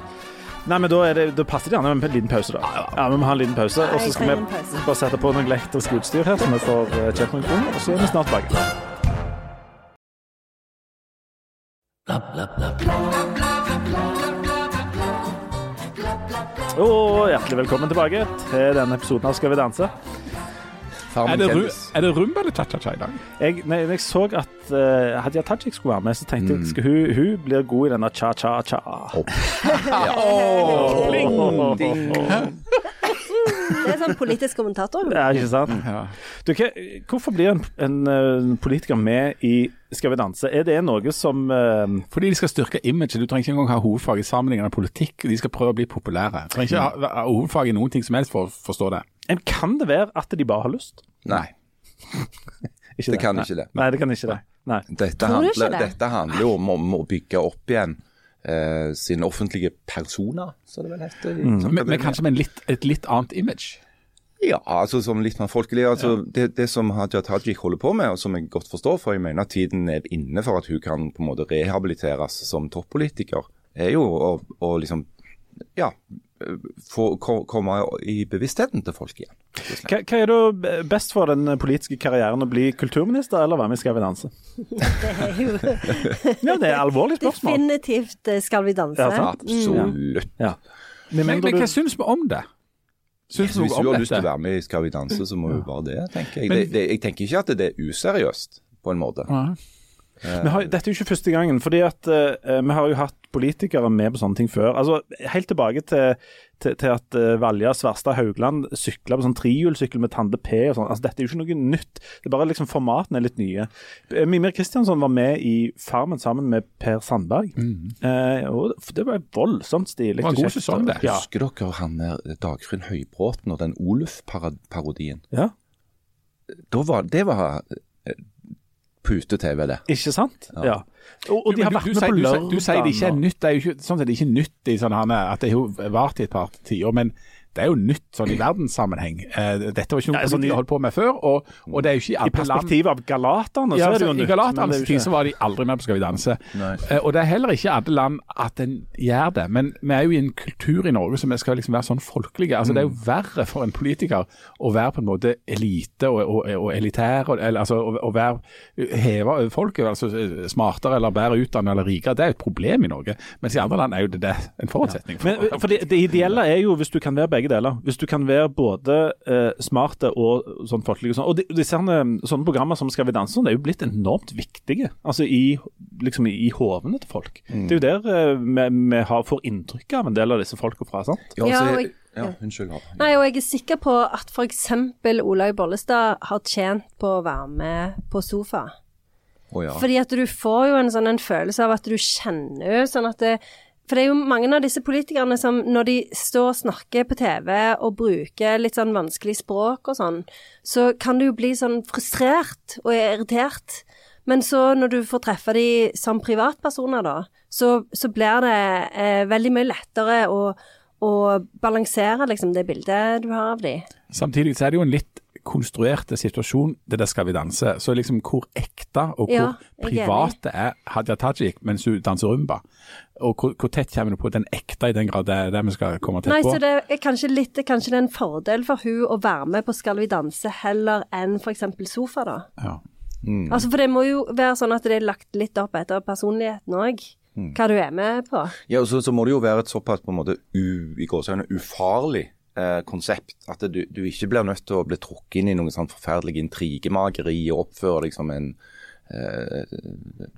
Nei, men da, er det, da passer det gjerne med en liten pause, da. Ja, vi må ha en liten pause. Og så skal vi bare sette på noe elektrisk utstyr her, så vi får uh, kjent noen kroner. Og så er vi snart tilbake. Og hjertelig velkommen tilbake til denne episoden av Skal vi danse. Er det, ru, er det rumba eller cha-cha-cha i dag? Jeg, nei, jeg så at uh, Hadia Tajik skulle være med, så tenkte Mm. jeg at hun, hun blir god i denne cha-cha-cha. Det er sånn politisk kommentator. Ja, ikke sant? Ja. Du, hva, hvorfor blir en, en en, politiker med i Skal vi danse? Er det noe som uh... Fordi de skal styrke imaget. Du trenger ikke engang ha hovedfag i sammenlignende politikk. De skal prøve å bli populære. Du trenger ikke ha, ha hovedfag i noen ting som helst for å forstå det. En, Kan det være at de bare har lyst? Nei, Ikke det kan ikke det. Nei, det kan ikke det. Nei. Dette Tror du ikke handler, det? dette handler jo om, om å bygge opp igjen eh, sin offentlige persona, som det vel heter. i Men, men kanskje med en litt, et litt annet image. Ja, altså som litt mer folkelig. Altså, det, det som Hadia Tajik holder på med, og som jeg godt forstår, for jeg mener at tiden er inne for at hun kan på en måte rehabiliteres som toppolitiker, er jo å, å liksom ja, få komme i bevisstheten til folk igjen. Hva, hva er da best for den politiske karrieren? Å bli kulturminister eller være med i Skal vi danse? Det er jo Ja, det er et alvorlig spørsmål. definitivt eh, Skal vi danse. Ja, absolutt. Absolutt. Ja. Men, Men, men hva du syns vi om det? Synes vi Hvis du har lyst til å være med i Skal vi danse, så må du bare det, tenker jeg. Men- Det, det, jeg tenker ikke at det er useriøst, på en måte. Ja. Vi har, dette er jo ikke første gangen, fordi at uh, vi har jo hatt politikere med på sånne ting før. Altså, Helt tilbake til, til, til at uh, Valja Sverstad Haugland sykla på sånn trihjulssykkel med Tande P og sånn. Altså, dette er jo ikke noe nytt. Det er bare liksom formatene er litt nye. Mimir Kristiansson var med i Farmen sammen med Per Sandberg. Eh, og det var voldsomt stilig. Det var en god sesong, det. Ja. Husker dere han der Dagfinn Høybråten og den Oluf-parodien? ja. Da var, det var pute-TV, det. Ikke sant? Ja. Og, og de har Men vært du, med du, på sier, du, sier- lørdag. du sier det ikke er nytt. Det er jo ikke, sånn at det er ikke nytt i sånn at det har vart i et par tiår. Men det er jo nytt sånn i verdenssammenheng. Eh, Dette var ikke noe Ja, sånn de holdt på med før. Og, og det er jo ikke i I alle land perspektivet av galaterne, ja, så er det jo nytt. I Galaternes er tid så var de aldri med på Skal vi danse. Nei. Eh, og det er heller ikke alle land at en gjør det. Men vi er jo i en kultur i Norge som skal liksom være sånn folkelige. Altså Det er jo Mm. verre for en politiker å være på en måte elite og, og, og elitær, og, eller altså å, å være heve over folket, altså smartere eller bedre utdannet eller rikere. Det er jo et problem i Norge. Mens i andre land er jo det, det en forutsetning. for Men for det, det ideelle er jo hvis du kan være begge deler. Hvis du kan være både eh, smarte og sånn folkelige. Og, sånn. og de, disse herne, sånne programmer som Skal vi danse, sånn, det er jo blitt enormt viktige altså i, liksom i, i hodene til folk. Det er jo der eh, vi, vi har, får inntrykk av en del av disse folka fra. sant? Ja, altså, jeg- ja, unnskyld. Nei, og jeg er sikker på at f.eks. Olaug Bollestad har tjent på å være med på sofa. Oh, ja. Fordi at du får jo en sånn en følelse av at du kjenner sånn at det, For det er jo mange av disse politikerne som når de står og snakker på TV og bruker litt sånn vanskelig språk og sånn, så kan du jo bli sånn frustrert og irritert. Men så når du får treffe de som privatpersoner, da, så, så blir det eh, veldig mye lettere å, å balansere liksom det bildet du har av de. Samtidig så er det jo en litt konstruert situasjon, det der Skal vi danse. Så liksom hvor ekte og hvor Ja, privat er enig. er Hadia Tajik mens hun danser rumba? Og hvor, hvor tett kommer du på den ekte, i den grad det er det vi skal komme tett Nei, på? så det er kanskje litt det er kanskje en fordel for hun å være med på Skal vi danse heller enn f.eks. sofa, da. Ja. Altså, for det må jo være sånn at det er lagt litt opp etter personligheten òg. Hva du er med på. Ja, og så, så må det jo være et såpass på en måte u, i gåsøgne, ufarlig eh, konsept at du, du ikke blir nødt til å bli trukket inn i noe sånn forferdelig intrigemageri og oppføre deg som en eh,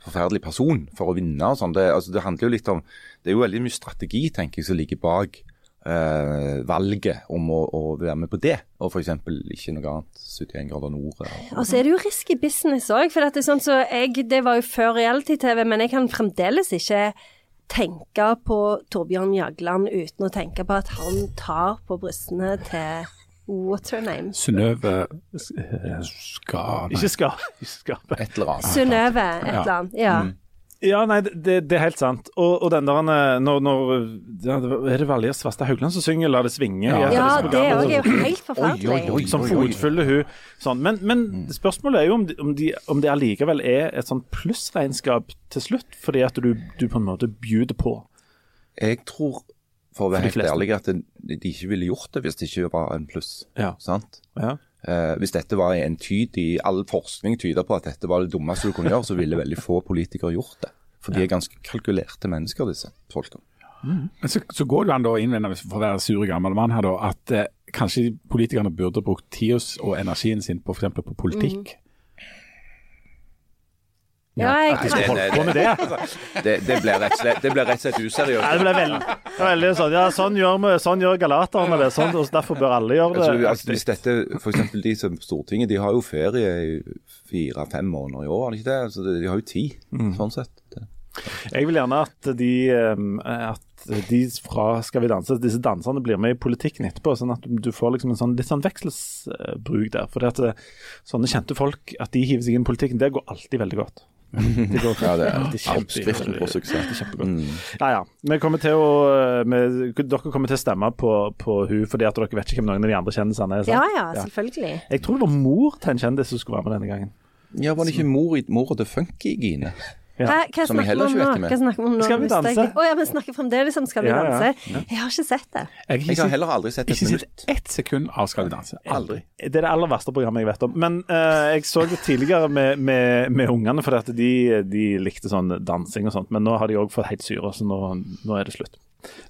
forferdelig person for å vinne og sånn. Det, altså, det handler jo litt om Det er jo veldig mye strategi, tenker jeg, som ligger bak eh, valget om å, å være med på det, og f.eks. ikke noe annet 71 grader nord. eller- Og så er det jo risky business òg, for det sånn så jeg Det var jo før reality-TV, men jeg kan fremdeles ikke tenke på Torbjørn Jagland uten å tenke på at han tar på brystene til What's her name? Synnøve Skabe. Ikke Skabe. Et eller annet. Synnøve et eller annet. Ja. Ja, nei, det, det er helt sant. Og, og den der eh, når, når ja, Er det Valjer Svarstad Haugland som synger 'La det svinge'? Ja. ja, det òg er jo helt forferdelig. oi, oi. Som fotfølger hun sånn. Men, men spørsmålet er jo om, de, om, de, om det allikevel er et sånn plussregnskap til slutt, fordi at du, du på en måte bjuder på. Jeg tror, for å være helt ærlig, at de ikke ville gjort det hvis det ikke var en pluss. Ja. Sant? Ja. Eh, hvis dette var entydig, all forskning tyder på at dette var det dummeste du kunne gjøre, så ville veldig få politikere gjort det. For de er ganske kalkulerte mennesker, disse folka. Men så, så går det an å innvende, for å være sur gammel mann her, da, at eh, kanskje politikerne burde brukt tida og energien sin på f.eks. på politikk. Ja, jeg, At de skal holde på med det. Det, det, ble rett og slett, rett og slett useriøst. Ja, det ble veldig, veldig sånn Ja, sånn gjør, vi, sånn gjør galaterne det. Sånn, og derfor bør alle gjøre det. Altså, altså, hvis dette, for eksempel de som Stortinget, de har jo ferie i fire-fem måneder i år, har de ikke det? Altså, de har jo tid, sånn sett. Det. Jeg vil gjerne at de, at de fra Skal vi danse, disse danserne blir med i politikken etterpå, sånn at du får liksom en sånn, litt sånn vekselsbruk der. For det at eh, sånne kjente folk, at de hiver seg inn i politikken, det går alltid veldig godt. Det går Ja, det er alltid kjempe- oppskriften på suksess. kjempegodt. Mm. Ja, ja. Vi kommer til å, vi, dere kommer til å stemme på, på hun fordi at dere vet ikke hvem noen av de andre kjendisene er. sant? ja ja, selvfølgelig. Jeg tror det var mor til en kjendis som skulle være med denne gangen. Ja, var det ikke mor, i- mora til Funky-Gine? Ja. Hva, hva Som jeg heller om ikke vet. Hva snakker vi om nå? Skal vi danse? Å ja, vi snakker fremdeles om Skal vi Ja, ja. danse. Jeg har ikke sett det. Jeg har Jeg har heller aldri sett et ikke minutt. sett ett sekund av Skal vi danse. Aldri. Det er det aller verste programmet jeg vet om. Men uh, jeg så det tidligere med, med, med ungene, for at de, de likte sånn dansing og sånt. Men nå har de òg fått helt syre, så nå, nå er det slutt.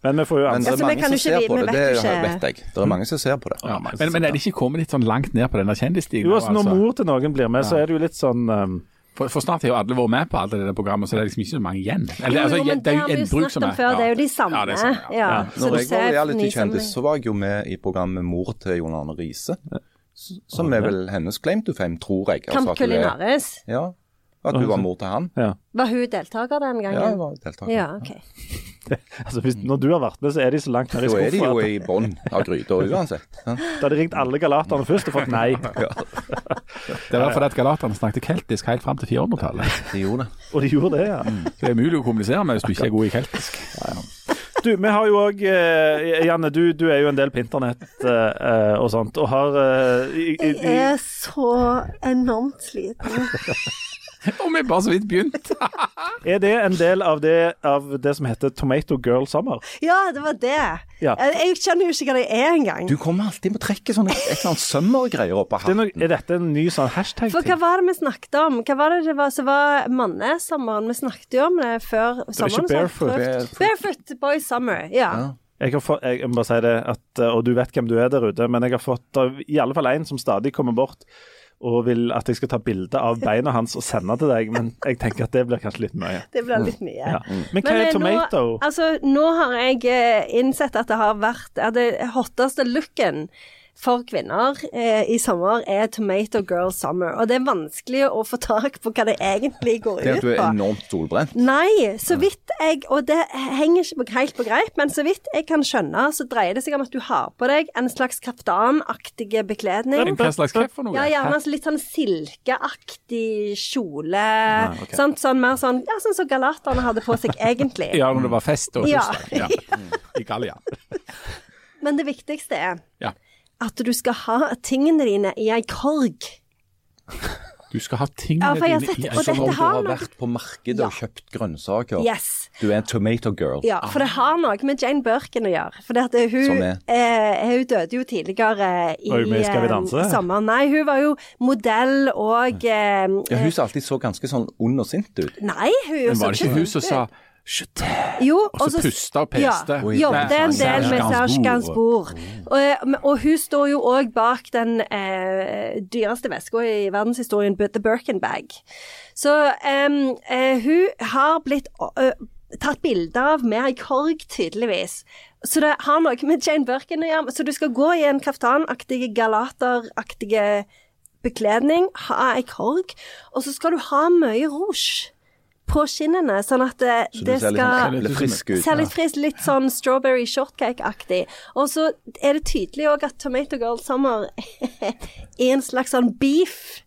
Men vi får jo Men det Altså, er mange som ser på det, det ikke- vet jeg. Det er mange som ser på det. Ja, men, men er det ikke kommet litt sånn langt ned på denne kjendisstigen? Jo, altså, når altså? mor til noen blir med, så er det jo litt sånn um, For, for snart har jo alle vært med på alt det der programmet, så det er liksom ikke så mange igjen. Eller, Jo, altså, jo, men det er jo har vi jo som snakket om før, det er jo de samme. Ja, det er samme, ja. Ja, Ja. Når jeg var reality-kjendis, så var jeg jo med i programmet Mor til Jon Arne Riise. Som er vel hennes claim to fame, tror jeg. Camp altså, er- Culinaris. Ja, at hun var mor til han. Ja. Var hun deltaker den Ja, gangen? var deltaker. Ja, ok. Altså, hvis, når du har vært med, så er de så langt nede i Da er de jo skuffa. i bånn av gryta uansett. Da hadde de ringt alle galaterne først og fått nei. Det var fordi at galaterne snakket keltisk helt fram til 400-tallet. De gjorde det. Og de gjorde det, ja. Mm. det er mulig å kommunisere med hvis du ikke er god i keltisk. Du, vi har jo òg Janne, du, du er jo en del på internett eh, eh, og sånt, og har eh, i, i, Jeg er så enormt sliten. Og vi er bare så vidt begynt. Er det en del av det, av det som heter Tomato Girl Summer? Ja, det var det. Ja. Jeg, kjenner skjønner jo ikke hva det er engang. Du kommer alltid med å trekke sånne et eller annet sømmergreier opp av Det er, hatten. er dette en ny sånn For hva var det vi snakket om? Hva var det det var som var mannesommeren? Vi snakket jo om det før sommeren. ikke barefoot. prøvd- Barefoot boy summer, ja. Ja. Jeg, har fått, jeg må bare si det, at, eh, og du vet hvem du er der ute, men jeg har fått i alle fall en som stadig kommer bort og vil at jeg skal ta bilde av beina hans og sende til deg, men jeg tenker at det blir kanskje litt mye. Det blir litt mye. Ja. Men hva Men, er eh, tomato? Nå, altså, nå har jeg eh, innsett at det har vært at det hotteste looken for kvinner eh, i sommer er Tomato Girl Summer. Og det er vanskelig å få tak på hva det egentlig går Det er Det at du er enormt solbrent. Nei, så vidt jeg Og det henger ikke helt på greip, men så vidt jeg kan skjønne, så dreier det seg om at du har på deg en slags kaftanaktig bekledning. Hva slags hva for noe? Ja, gjerne altså litt sånn silkeaktig kjole. ok. sant? Sånn mer sånn Ja, sånn som galaterne hadde på seg egentlig. Ja, når det var fest og Ja. Ja. I Gallia. Men det viktigste er Ja. At du skal ha tingene dine i ei korg. Du skal ha tingene ja, dine sett- i ei korg. Som om du har noe- vært på markedet Ja. og kjøpt grønnsaker. Yes. Du er en tomato girl. Ja, for det har noe med Jane Birkin å gjøre. For det at hun, eh, hun døde jo tidligere i eh, sommer. Nei, hun var jo modell og eh, Ja, hun så alltid så ganske sånn ond og sint ut. Nei, hun Men var det ikke hun som sa Jo, og så pusta og peste? Ja, jobbet en del med Serge Gainsbourg. Gainsbourg. Og, og hun står jo òg bak den eh, dyreste veska i verdenshistorien, The Birkin Bag. Så eh, hun har blitt ø, tatt bilder av med ei korg, tydeligvis. Så det har noe med Jane Birkin å gjøre. Så du skal gå i en kaftanaktig, galateraktige bekledning, ha ei korg, og så skal du ha mye rouge på skinnene, sånn at det, Så det ser litt skal sånn frisk ut. Ser litt frisk, litt sånn strawberry shortcake-aktig. Og så er det tydelig òg at Tomato Girl Summer er en slags sånn beef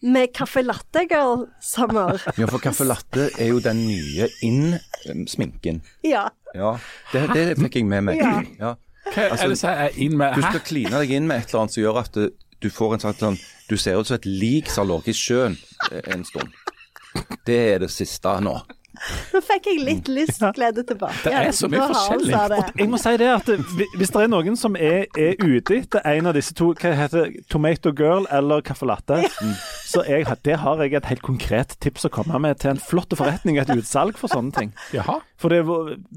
med Caffè Latte Girl Summer. Ja, for caffè latte er jo den nye inn-sminken. Ja. Ja, det, det fikk jeg med meg. Ja. Ja. Hva er det som er inn med Du skal kline deg inn med et eller annet som gjør at du, du får en sånn sånn Du ser ut som et lik som har ligget i sjøen eh, en stund. Det er det siste nå. Nå fikk jeg litt lystglede tilbake. Det er så mye forskjellig. Jeg må si det at Hvis det er noen som er, er ute etter en av disse to, hva heter Tomato Girl eller Caffè Latte, så jeg, det har jeg et helt konkret tips å komme med til en flott forretning, et utsalg for sånne ting. Jaha. For det,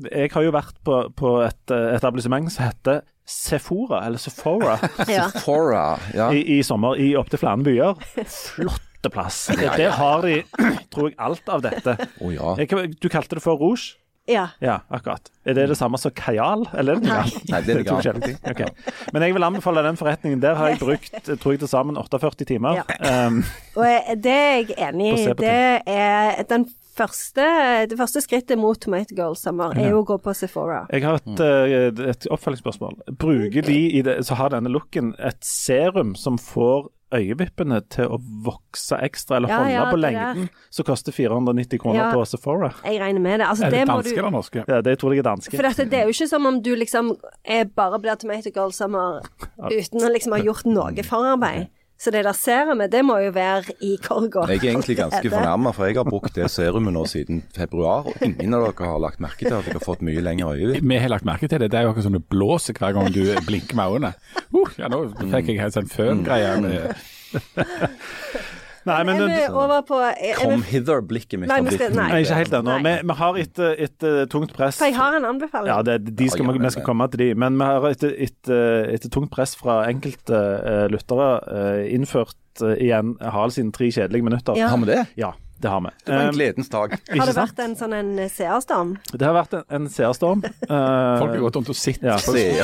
jeg har jo vært på, på et eh, etablissement som heter Sephora, eller Sephora, Ja. Fora, ja. i, i sommer i opptil flere byer. Flotte plass. Der har de, tror jeg, alt av dette. Oh, ja. Du kalte det for rouge? ja. Ja, akkurat. Er det det samme som kajal, eller er det noe annet? Nei, det er det forskjellige Men jeg vil anbefale den forretningen. Der har jeg brukt tror jeg, til sammen 48 timer. Um, Og det er jeg enig i. Det er den første, det første skrittet mot Tomato Girl Summer er jo å gå på Sephora. jeg har et, eh, et oppfølgingsspørsmål. Bruker de i det, så har denne looken et serum som får øyevippene til å vokse ekstra, eller Ja, holde ja, på lengden, som koster 490 kroner Ja. på Sephora? Jeg regner med det. Altså, Er det det danske du eller norske? Ja, det tror jeg er danske. For dette, det er jo ikke som om du liksom er bare blir Tomato Girl Summer uten å liksom ha gjort noe forarbeid. Så det der serumet, det må jo være i korga. Jeg er egentlig ganske fornærma, for jeg har brukt det serumet nå siden februar, og ingen av dere har lagt merke til at jeg har fått mye lengre øyevipper. Vi har lagt merke til det. Det er jo akkurat som det blåser hver gang du blinker med øynene. Uh, ja, nå fikk jeg helt sånn føngreie. Nei, men er vi over på er Kom vi, hither-blikket mitt Nei, vi skal- nei. Nei, ikke helt ennå. Vi, vi har et, et, et tungt press. For jeg har en anbefaling. Ja, det, de skal, Ja, ja, vi- men- vi skal komme til de. Men vi har et, et, eh, tungt press fra enkelte uh, lyttere uh, innført uh, igjen Harald sine tre kjedelige minutter. Ja. Har vi det? Ja, det har vi. Det var en gledens dag. har det vært en sånn en seerstorm? Det har vært en, en seerstorm. Eh, Folk har gått om til å sitte Ja,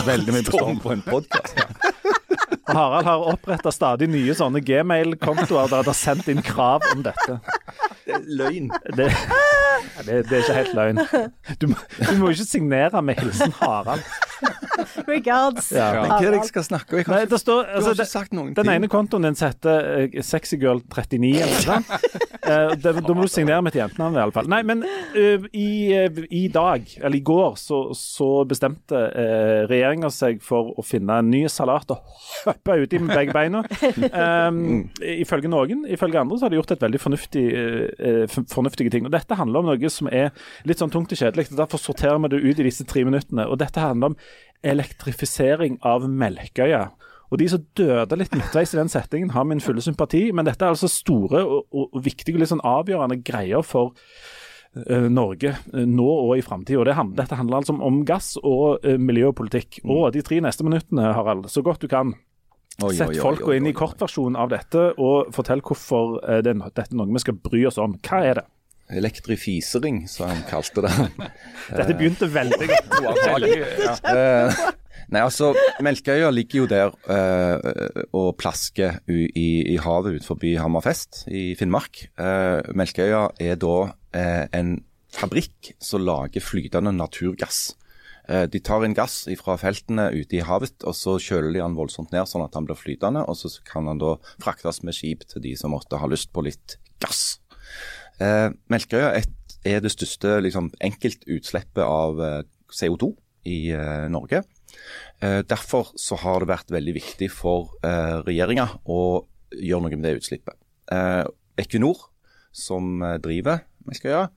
veldig mye på storm. på en podkast. Harald har oppretta stadig nye sånne gmail-kontoer der han har sendt inn krav om dette. Løgn. Det, Det, det er ikke helt løgn. Du, må- du må jo ikke signere med hilsen Harald. Regards. Ja. Men hva er det jeg skal snakke om? Jeg Nei, kan det står, Du har altså, ikke sagt noen den ting. ene kontoen din setter uh, sexygirl39 eller noe sånt. Eh, da må du signere med et jentenavn i alle fall. Nei, men uh, i, uh, i dag, eller i går, så, så bestemte uh, regjeringa seg for å finne en ny salat å hoppe uti med begge beina. Um, ifølge noen. Ifølge andre så har de gjort et veldig fornuftig, uh, fornuftige ting. Og Dette handler om noe som er litt sånn tungt og kjedelig. Derfor sorterer vi det ut i disse tre minuttene. Og Dette handler om elektrifisering av Melkøya. Og De som døde litt midtveis i den settingen, har min fulle sympati. Men dette er altså store og, og, viktige og litt sånn avgjørende greier for eh, Norge eh, nå og i framtida. Det Dette handler altså om, gass og miljøpolitikk. miljø og. Og de tre neste minuttene, Harald, så godt du kan, Sett folka inn i kortversjonen av dette, og fortell hvorfor eh, det, er- dette er noe vi skal bry oss om. Hva er det? Elektrifisering, som han kalte det. Dette begynte veldig godt. Ja. Eh, Nei, altså, Melkøya ligger jo der eh, og plasker u i, i havet utenfor Hammerfest i Finnmark. Eh, Melkøya er da eh, en fabrikk som lager flytende naturgass. Eh, de tar inn gass fra feltene ute i havet, og så kjøler de han voldsomt ned sånn at han blir flytende. Og så kan han da fraktes med skip til de som måtte ha lyst på litt gass. Eh, Melkøya er, det største liksom, enkeltutslippet av eh, CO2 i eh, Norge. Eh, derfor så har det vært veldig viktig for eh, regjeringa å gjøre noe med det utslippet. Eh, Equinor, som eh, driver Melkøya,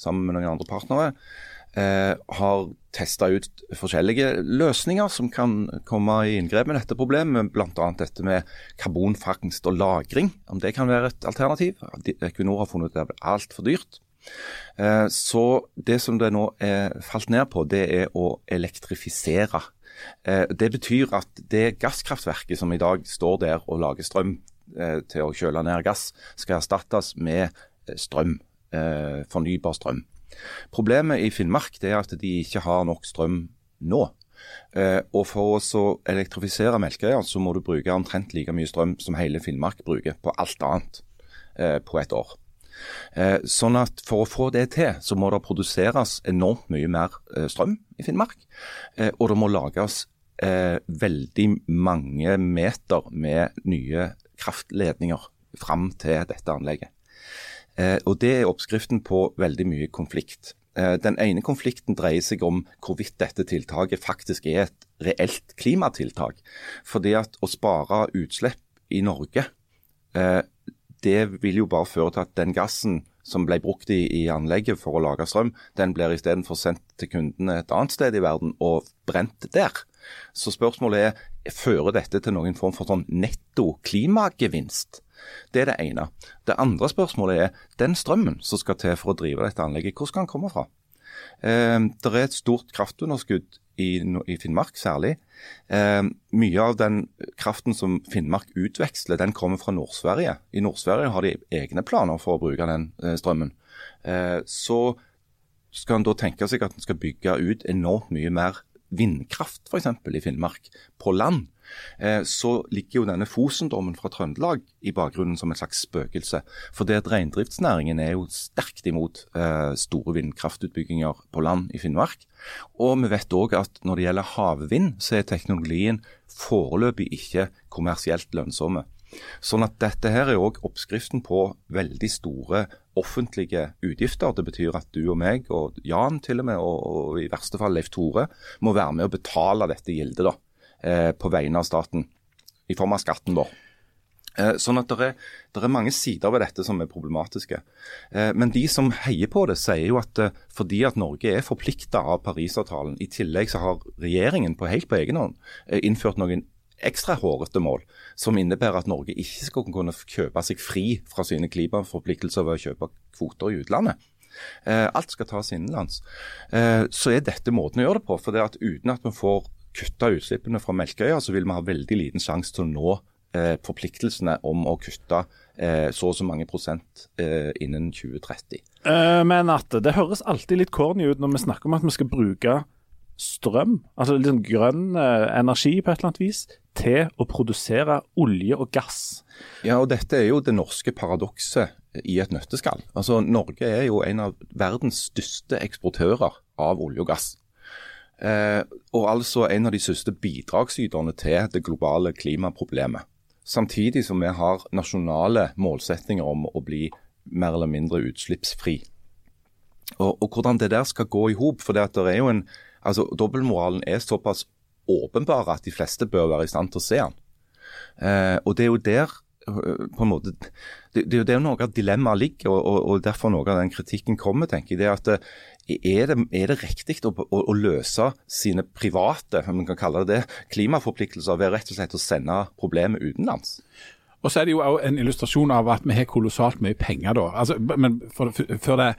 sammen med noen andre partnere, eh, har testa ut forskjellige løsninger som kan komme i inngrep med dette problemet, bl.a. dette med karbonfangst og -lagring, om det kan være et alternativ. Equinor har funnet ut at det er altfor dyrt. Eh, Så det som det nå er falt ned på, det er å elektrifisere. Eh, Det betyr at det gasskraftverket som i dag står der og lager strøm eh, til å kjøle ned gass, skal erstattes med eh, strøm, eh, fornybar strøm. Problemet i Finnmark er at de ikke har nok strøm nå. Eh, og For å elektrifisere Melkøya så må du bruke omtrent like mye strøm som hele Finnmark bruker på alt annet eh, på et år. Eh, sånn at For å få det til, så må det produseres enormt mye mer eh, strøm i Finnmark. Eh, og det må lages eh, veldig mange meter med nye kraftledninger fram til dette anlegget. Eh, og Det er oppskriften på veldig mye konflikt. Eh, den ene konflikten dreier seg om hvorvidt dette tiltaket faktisk er et reelt klimatiltak. Fordi at å spare utslipp i Norge eh, det vil jo bare føre til at den gassen som ble brukt i, i anlegget for å lage strøm, den blir istedenfor sendt til kundene et annet sted i verden og brent der. Så spørsmålet er, fører dette til noen form for sånn netto klimagevinst? Det er det ene. Det andre spørsmålet er, den strømmen som skal til for å drive dette anlegget, hvor skal den komme fra? Eh, det er et stort kraftunderskudd i, i Finnmark særlig. Eh, mye av den kraften som Finnmark utveksler, den kommer fra Nord-Sverige. I Nord-Sverige har de egne planer for å bruke den eh, strømmen. Eh, så skal en da tenke seg at en skal bygge ut enormt mye mer vindkraft f.eks. i Finnmark på land. Eh, så ligger jo denne Fosen-dommen fra Trøndelag i bakgrunnen som et slags spøkelse. For det at reindriftsnæringen er jo sterkt imot eh, store vindkraftutbygginger på land i Finnmark. Og vi vet òg at når det gjelder havvind, så er teknologien foreløpig ikke kommersielt lønnsomme. Sånn at dette her er òg oppskriften på veldig store offentlige utgifter. Det betyr at du og meg, og Jan til og med, og, og i verste fall Leif Tore, må være med å betale dette gildet da, på vegne av staten. I form av skatten vår. Eh, Sånn at det er, det er mange sider ved dette som er problematiske. Eh, Men de som heier på det, sier jo at eh, fordi at Norge er forplikta av Parisavtalen, i tillegg så har regjeringen på helt på egen hånd eh, innført noen ekstra hårete mål, som innebærer at Norge ikke skal kunne kjøpe seg fri fra sine klimaforpliktelser ved å kjøpe kvoter i utlandet. Eh, alt skal tas innenlands. Eh, så er dette måten å gjøre det på. for det at Uten at vi får kutta utslippene fra Melkøya, så vil vi ha veldig liten sjanse til å nå eh, forpliktelsene om å kutte eh, så og så mange prosent eh, innen 2030. Eh, men at det høres alltid litt corny ut når vi snakker om at vi skal bruke strøm, altså sånn grønn eh, energi på et eller annet vis, til å produsere olje og gass. Ja, og dette er jo det norske paradokset i et nøtteskall. Altså, Norge er jo en av verdens største eksportører av olje og gass. Eh, og altså en av de største bidragsyterne til det globale klimaproblemet. Samtidig som vi har nasjonale målsetninger om å bli mer eller mindre utslippsfri. Og, og hvordan det der skal gå i hop, for det, er jo en, altså Dobbeltmoralen er såpass åpenbar at de fleste bør være i stand til å se den. Eh, og det er jo der på en måte, det, det er jo noe av dilemmaet ligger, og, og, og, derfor noe av den kritikken kommer. tenker jeg, det at øh, er det, er det riktig å, å, å, løse sine private om man kan kalle det det, klimaforpliktelser ved rett og slett å sende problemet utenlands? Og så er det jo også en illustrasjon av at vi har kolossalt mye penger da. Altså, men for, for, for det,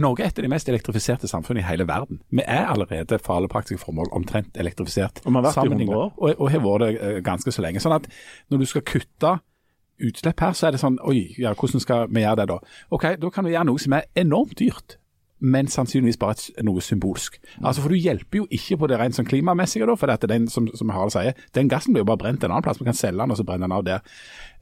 Norge er et av de mest elektrifiserte samfunnene i hele verden. Vi er allerede for alle praktiske formål omtrent elektrifisert. Og vi har vært i 100 år. Og, og har vært det eh, ganske så lenge. Sånn at når du skal kutte utslipp her, så er det sånn Oi, ja, hvordan skal vi gjøre det da? Ok, Da kan vi gjøre noe som er enormt dyrt men sannsynligvis bare noe symbolsk. Altså For du hjelper jo ikke på det rent sånn klimamessige, da, for at den, som, som Harald sier, den gassen blir jo bare brent en annen plass. Vi kan selge den og så brenne den av der.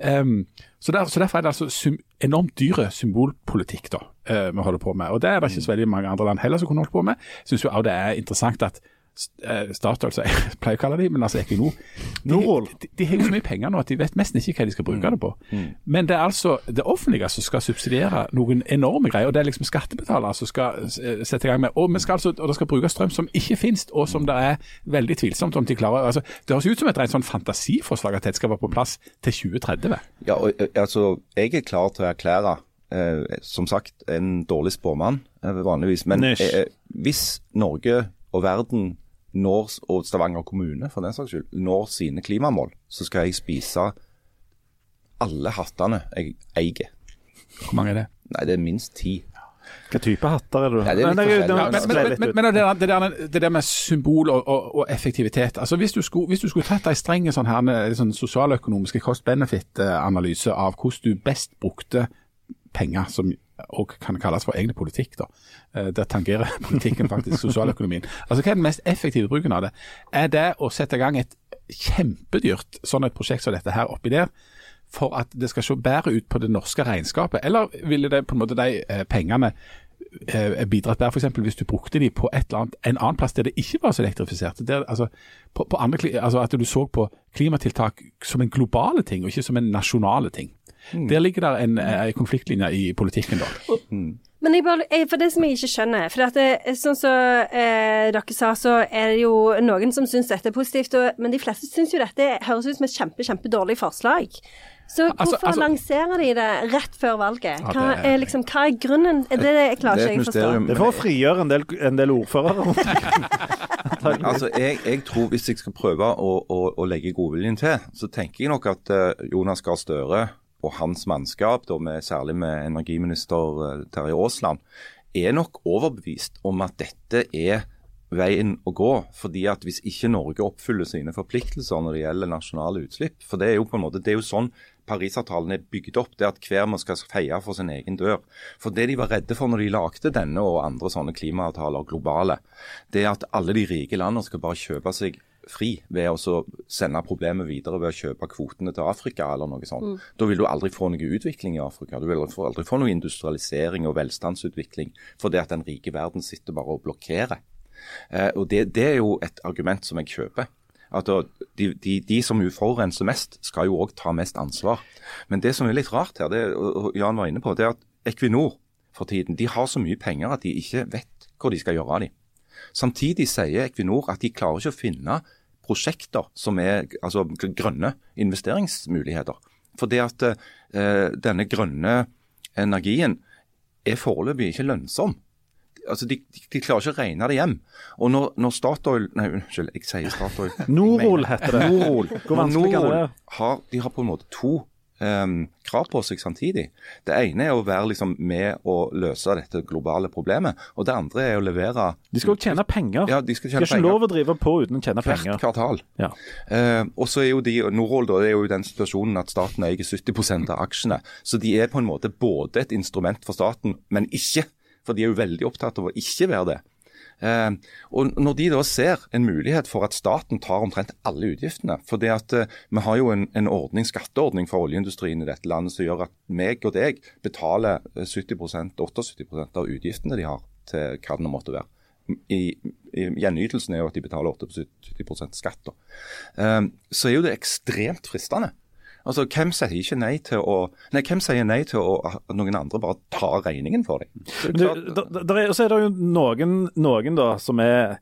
Um, så, der, så, Derfor er det altså sym, enormt dyre symbolpolitikk da, uh, vi holder på med. Og Det er det ikke så veldig mange andre land heller som kunne holdt på med. Jeg syns det er interessant at Statoil, som jeg pleier å kalle dem, men altså Equinor. De, de, de, har jo så mye penger nå at de vet nesten ikke hva de skal bruke det på. Mm. Mm. Men det er altså det offentlige som skal subsidiere noen enorme greier. og Det er liksom skattebetalere som skal eh, sette i gang med. Og, skal altså, og det skal brukes strøm som ikke finnes, og som det er veldig tvilsomt om de klarer. altså Det høres ut som et rent sånn fantasiforslag at dette skal være på plass til 2030. Ja, og, eh, altså Jeg er klar til å erklære eh, som sagt en dårlig spåmann vanligvis. Men eh, hvis Norge og verden når, og Stavanger kommune for den saks skyld, når sine klimamål, så skal jeg spise alle hattene jeg eier. Hvor mange er det? Nei, det er minst ti. Hva type hatter er det? Ja, det er litt ja, men, men, men, men, det, der, det, der med symbol og, og, og effektivitet. altså Hvis du skulle, hvis du skulle tatt en streng sånn her, sånn sosialøkonomiske cost-benefit-analyse av hvordan du best brukte penger som og kan kalles for egentlig politikk. da. Eh, der tangerer politikken faktisk sosialøkonomien. Altså Hva er den mest effektive bruken av det? Er det å sette i gang et kjempedyrt sånn et prosjekt som dette her oppi der, for at det skal se bedre ut på det norske regnskapet? Eller ville det på en måte de eh, pengene eh, bidratt bedre f.eks. hvis du brukte de på et eller annet, en annen plass der det ikke var så elektrifisert? Der, altså, på, på andre, altså At du så på klimatiltak som en globale ting, og ikke som en nasjonale ting. Mm. Der ligger det en, en konfliktlinje i politikken, da. Mm. Men jeg bare, jeg, for det som jeg ikke skjønner For at det, sånn som så, eh, dere sa, så er det jo noen som syns dette er positivt, og, men de fleste syns jo dette høres ut som et kjempe, kjempedårlig forslag. Så altså, hvorfor altså, altså, lanserer de det rett før valget? Hva, ja, er, liksom, hva er grunnen? Det, det klarer ikke jeg å forstå. Det er for å frigjøre en del, en del ordførere. altså, jeg, jeg, tror Hvis jeg skal prøve å, å, å legge godviljen til, så tenker jeg nok at uh, Jonas Gahr Støre og hans mannskap, med, særlig med energiminister eh, Terje Aasland, er nok overbevist om at dette er veien å gå. fordi at Hvis ikke Norge oppfyller sine forpliktelser når det gjelder nasjonale utslipp for Det er jo på en måte, det er jo sånn Parisavtalen er bygd opp. det At hver man skal feie for sin egen dør. For Det de var redde for når de lagde denne og andre sånne klimaavtaler globale, det er at alle de rike landene skal bare kjøpe seg fri ved å sende problemet videre ved å kjøpe kvotene til Afrika eller noe sånt. Mm. Da vil du aldri få noe utvikling i Afrika. Du vil aldri få noe industrialisering og velstandsutvikling fordi at den rike verden sitter bare og blokkerer. Eh, og det, det, er jo et argument som jeg kjøper. At de, de, de som forurenser mest, skal jo òg ta mest ansvar. Men det som er litt rart her, det, og Jan var inne på, det er at Equinor for tiden de har så mye penger at de ikke vet hvor de skal gjøre av dem. Samtidig sier Equinor at de klarer ikke å finne prosjekter som er altså, grønne investeringsmuligheter. For det at eh, denne grønne energien er foreløpig ikke lønnsom. Altså, de, de, de, klarer ikke å regne det hjem. Og når, når Statoil Nei, unnskyld, jeg sier Statoil. Norol heter det. Norol. Hvor vanskelig kan det? Har, de har på en måte to um, krav på seg samtidig. Det ene er å være liksom, med å løse dette globale problemet. Og det andre er å levere De skal jo tjene penger. Ja, De skal tjene de har ikke lov å drive på uten å tjene penger. Hvert kvartal. Ja. Uh, og så er jo de, Norol da, er jo i den situasjonen at staten eier 70% av aksjene. Så de er på en måte både et instrument for staten, men ikke. For de er jo veldig opptatt av å ikke være det. Eh, og Når de da ser en mulighet for at staten tar omtrent alle utgiftene for det at eh, Vi har jo en, en ordning, skatteordning for oljeindustrien i dette landet som gjør at meg og deg betaler 70 78% av utgiftene de har til hva det måtte være. I, i Gjenytelsen er jo at de betaler 78 skatt. Da. Eh, så er jo det ekstremt fristende. Altså, Hvem sier ikke nei til å Nei, hvem sier nei til å, at noen andre bare tar regningen for deg? Så det er klart- der, der er, så er det jo noen, noen da, som er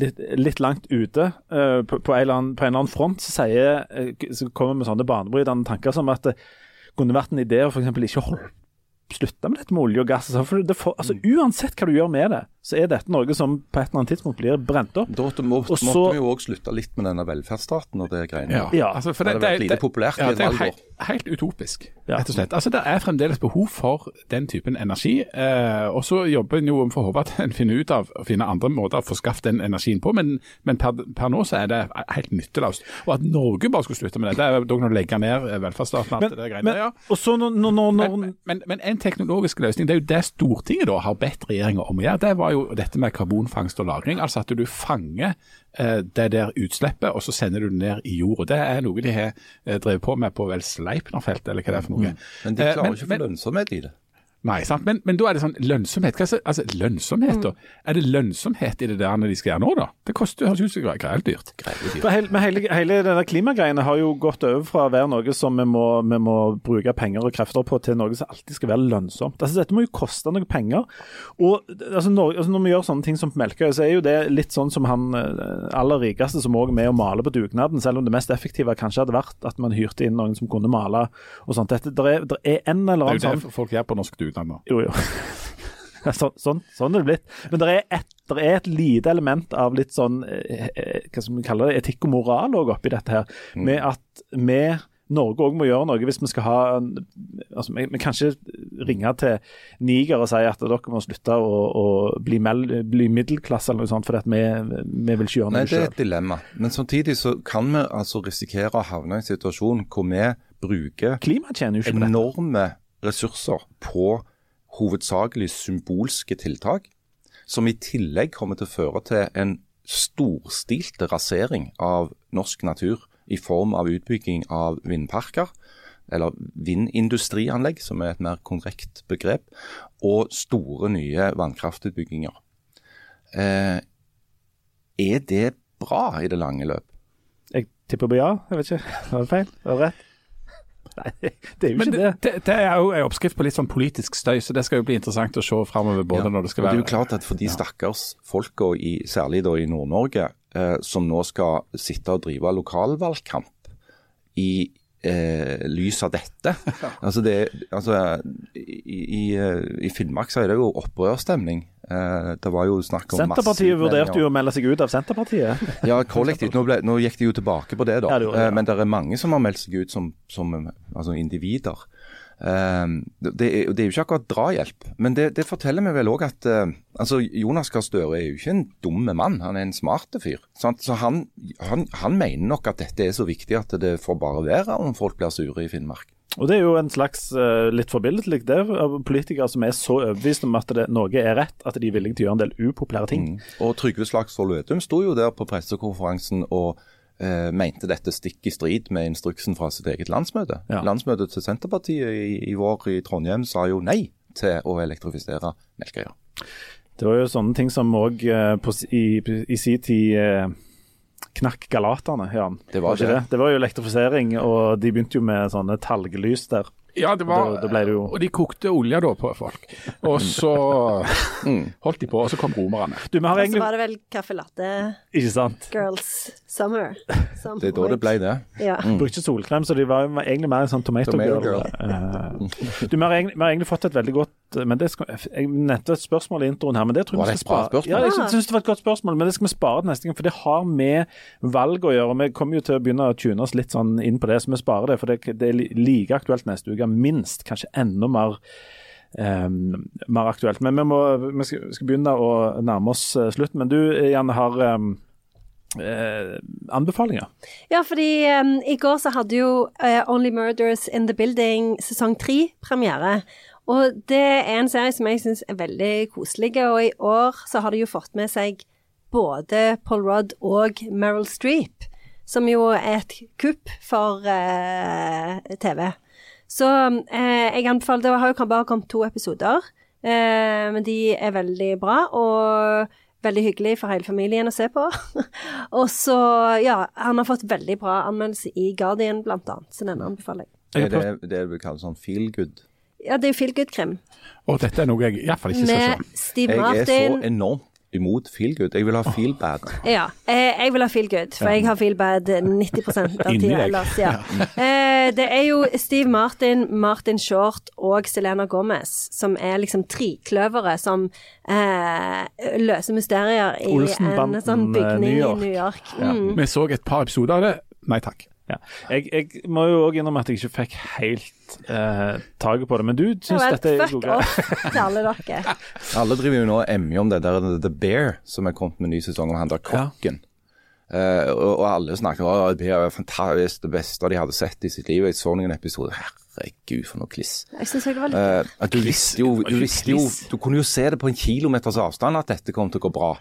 litt, litt langt ute uh, på, på, en eller annen, på en eller annen front, som sier, eh, kommer med sånne banebrytende tanker som at det kunne vært en idé å f.eks. ikke holde slutte med dette med olje og gass. og sånn, For det får, altså, uansett hva du gjør med det, så er dette noe som på et eller annet tidspunkt blir brent opp. Da måtte, måtte så- vi jo òg slutte litt med denne velferdsstaten og det greiene. Ja, Ja. altså, for Det det, vært lite populært i ja, et det er jo helt, helt utopisk, Ja. rett og slett. Altså, Det er fremdeles behov for den typen energi. Eh, og så jobber en jo for å håpe at en finner ut av å finne andre måter å få skaffet den energien på, men, men per, per nå så er det helt nytteløst. Og at Norge bare skulle slutte med det, det er kan du legge ned eh, velferdsstaten og alt det greiene. men, ja. når, når, når, når Men, men, men en teknologisk løsning, det er jo det Stortinget da har bedt regjeringa om å gjøre. Det var jo dette med karbonfangst og -lagring. Altså at du fanger eh, det der utslippet, og så sender du det ned i jorda. Det er noe de har eh, drevet på med på vel Sleipner-feltet, eller hva det er for noe. Men de Eh, klarer men- ikke å få lønnsomhet i det. Nei, sant? Men, men da er det sånn lønnsomhet. Hva er så, altså, lønnsomhet da? Er det lønnsomhet i det der når de skal gjøre nå, da? Det koster høres ut som greit dyrt. For hele, men hele, hele denne klimagreiene har jo gått over fra å være noe som vi må, vi må bruke penger og krefter på, til noe som alltid skal være lønnsomt. Altså Dette må jo koste noe penger. Og altså, når, altså, Når vi gjør sånne ting som på Melkøy, så er jo det litt sånn som han eh, aller rikeste som òg er med å male på dugnaden, selv om det mest effektive kanskje hadde vært at man hyrte inn noen som kunne male og sånt. Dette, der er, der er en eller Det er jo sånn det folk gjør på norsk dugnad nå. Jo, jo. Så, sånn, sånn er det blitt. Men det er, et, er et lite element av litt sånn eh, eh, hva skal vi kalle det, etikk og moral også oppi dette her. Med at vi, Norge òg må gjøre noe hvis vi skal ha altså Vi, vi kan ikke ringe til Niger og si at dere må slutte å, å bli, mel, bli middelklasse eller noe sånt, fordi vi, vi vil ikke gjøre noe Det er et dilemma. Men samtidig så kan vi altså risikere å havne i en situasjon hvor vi bruker enorme ressurser på hovedsakelig symbolske tiltak, som i tillegg kommer til å føre til en storstilt rasering av norsk natur i form av utbygging av vindparker, eller vindindustrianlegg, som er et mer korrekt begrep, og store nye vannkraftutbygginger. Eh, er det bra i det lange løp? Jeg tipper på ja. Jeg vet ikke. Var det feil? Var det rett? Nei, det er jo Men ikke det, det. det, det er jo en oppskrift på litt sånn politisk støy, så det skal jo bli interessant å se framover. Både Ja, når det skal være Det er jo klart at for de stakkars folka, særlig da i Nord-Norge, eh, som nå skal sitte og drive lokalvalgkamp i eh, lys av dette altså det, altså, i, i, I Finnmark så er det jo opprørsstemning. Eh, det var jo snakk om Senterpartiet masseutmeldinger. vurderte jo å melde seg ut av Senterpartiet. Ja, kollektivt. Nå, ble, nå gikk de jo tilbake på det, da. Ja, det gjorde ja. Eh, Men det er mange som har meldt seg ut som, som altså individer. Eh, det, det er jo ikke akkurat drahjelp, men det, det forteller meg vel òg at altså Jonas Gahr Støre er jo ikke en dum mann, han er en smart fyr. Sant? Så han, han, han mener nok at dette er så viktig at det får bare være om folk blir sure i Finnmark. Og Det er jo en slags uh, litt forbilledlig det av politikere som er så overbevist om at det, Norge er rett, at de er villige til å gjøre en del upopulære ting. Mm. Og Trygve Slagsvold Vedum sto jo der på pressekonferansen og uh, mente dette stikk i strid med instruksen fra sitt eget landsmøte. Ja. Landsmøtet til Senterpartiet i, i vår i Trondheim sa jo nei til å elektrifisere Melkøya. Det var jo sånne ting som òg i, i sin tid eh, knakk galaterne. Jan. Det var ikke det. det. Det var jo elektrifisering, og de begynte jo med sånne talglys der. Ja, det var, Da- da det jo- og de kokte olje da på folk. Og så holdt de på, og så kom romerne. Du, vi har Og så egentlig var det vel caffè latte Girls summer. Det er da det ble det. Ja. Brukte solkrem, så de var egentlig mer en sånn tomato, Tomato girl. girl. du, vi har, egentlig, vi har egentlig fått et veldig godt men det skal, Jeg nevnte et spørsmål i introen her, men det tror jeg Var vi det skal spare. Ja, jeg synes det var et godt spørsmål, men det skal vi spare til neste gang. For det har med valg å gjøre. og Vi kommer jo til å begynne å tune oss litt sånn inn på det, så vi sparer det. For det, det er like aktuelt neste uke, minst. Kanskje enda mer Um, mer aktuelt. Men vi, må, vi skal, skal begynne å nærme oss eh, slutten. Men du Janne har ehm, eh, anbefalinger. Ja, fordi um, i går så hadde jo uh, Only Murders in the Building sesong tre premiere. Og det er en serie som jeg syns er veldig koselig, og i år så har de jo fått med seg både Paul Rudd og Meryl Streep, som jo er et kupp for uh, TV. Så uh, jeg anbefaler Det har jo bare kommet to episoder, eh, men de er veldig bra. og Veldig hyggelig for hele familien å se på. og så, ja, han har fått veldig bra anmeldelse i Guardian, blant annet, så denne anbefaler jeg. Er det det du vil kalle sånn feel good? Ja, det er jo feel good-krim. Og dette er noe jeg iallfall ikke skal Med se. Jeg er så enormt imot feel good. Jeg vil ha feel bad. Ja, eh, jeg vil ha feel good, for jeg har feel bad 90 av tida ellers. Ja. Eh, det er jo Steve Martin, Martin Short og Selena Gomez som er liksom trikløveret som eh, løser mysterier i en sånn eh, bygning New i New York. Mm. Vi så et par episoder av det. Nei takk. Ja. Jeg, jeg må jo òg innrømme at jeg ikke fikk helt eh, taket på det, men du Ja syns dette er god greie. off til alle dere. Alle driver jo nå og emjer om det der The Bear, som er kommet med en ny sesong om han der kokken. Eh, og, og alle snakker om at det var fantastisk, det beste de hadde sett i sitt liv. Jeg så noen episoder. Herregud, for noe kliss. Jeg synes det var litt Uh, du visste jo, du visste jo Du kunne jo se det på en kilometers avstand at dette kom til å gå bra.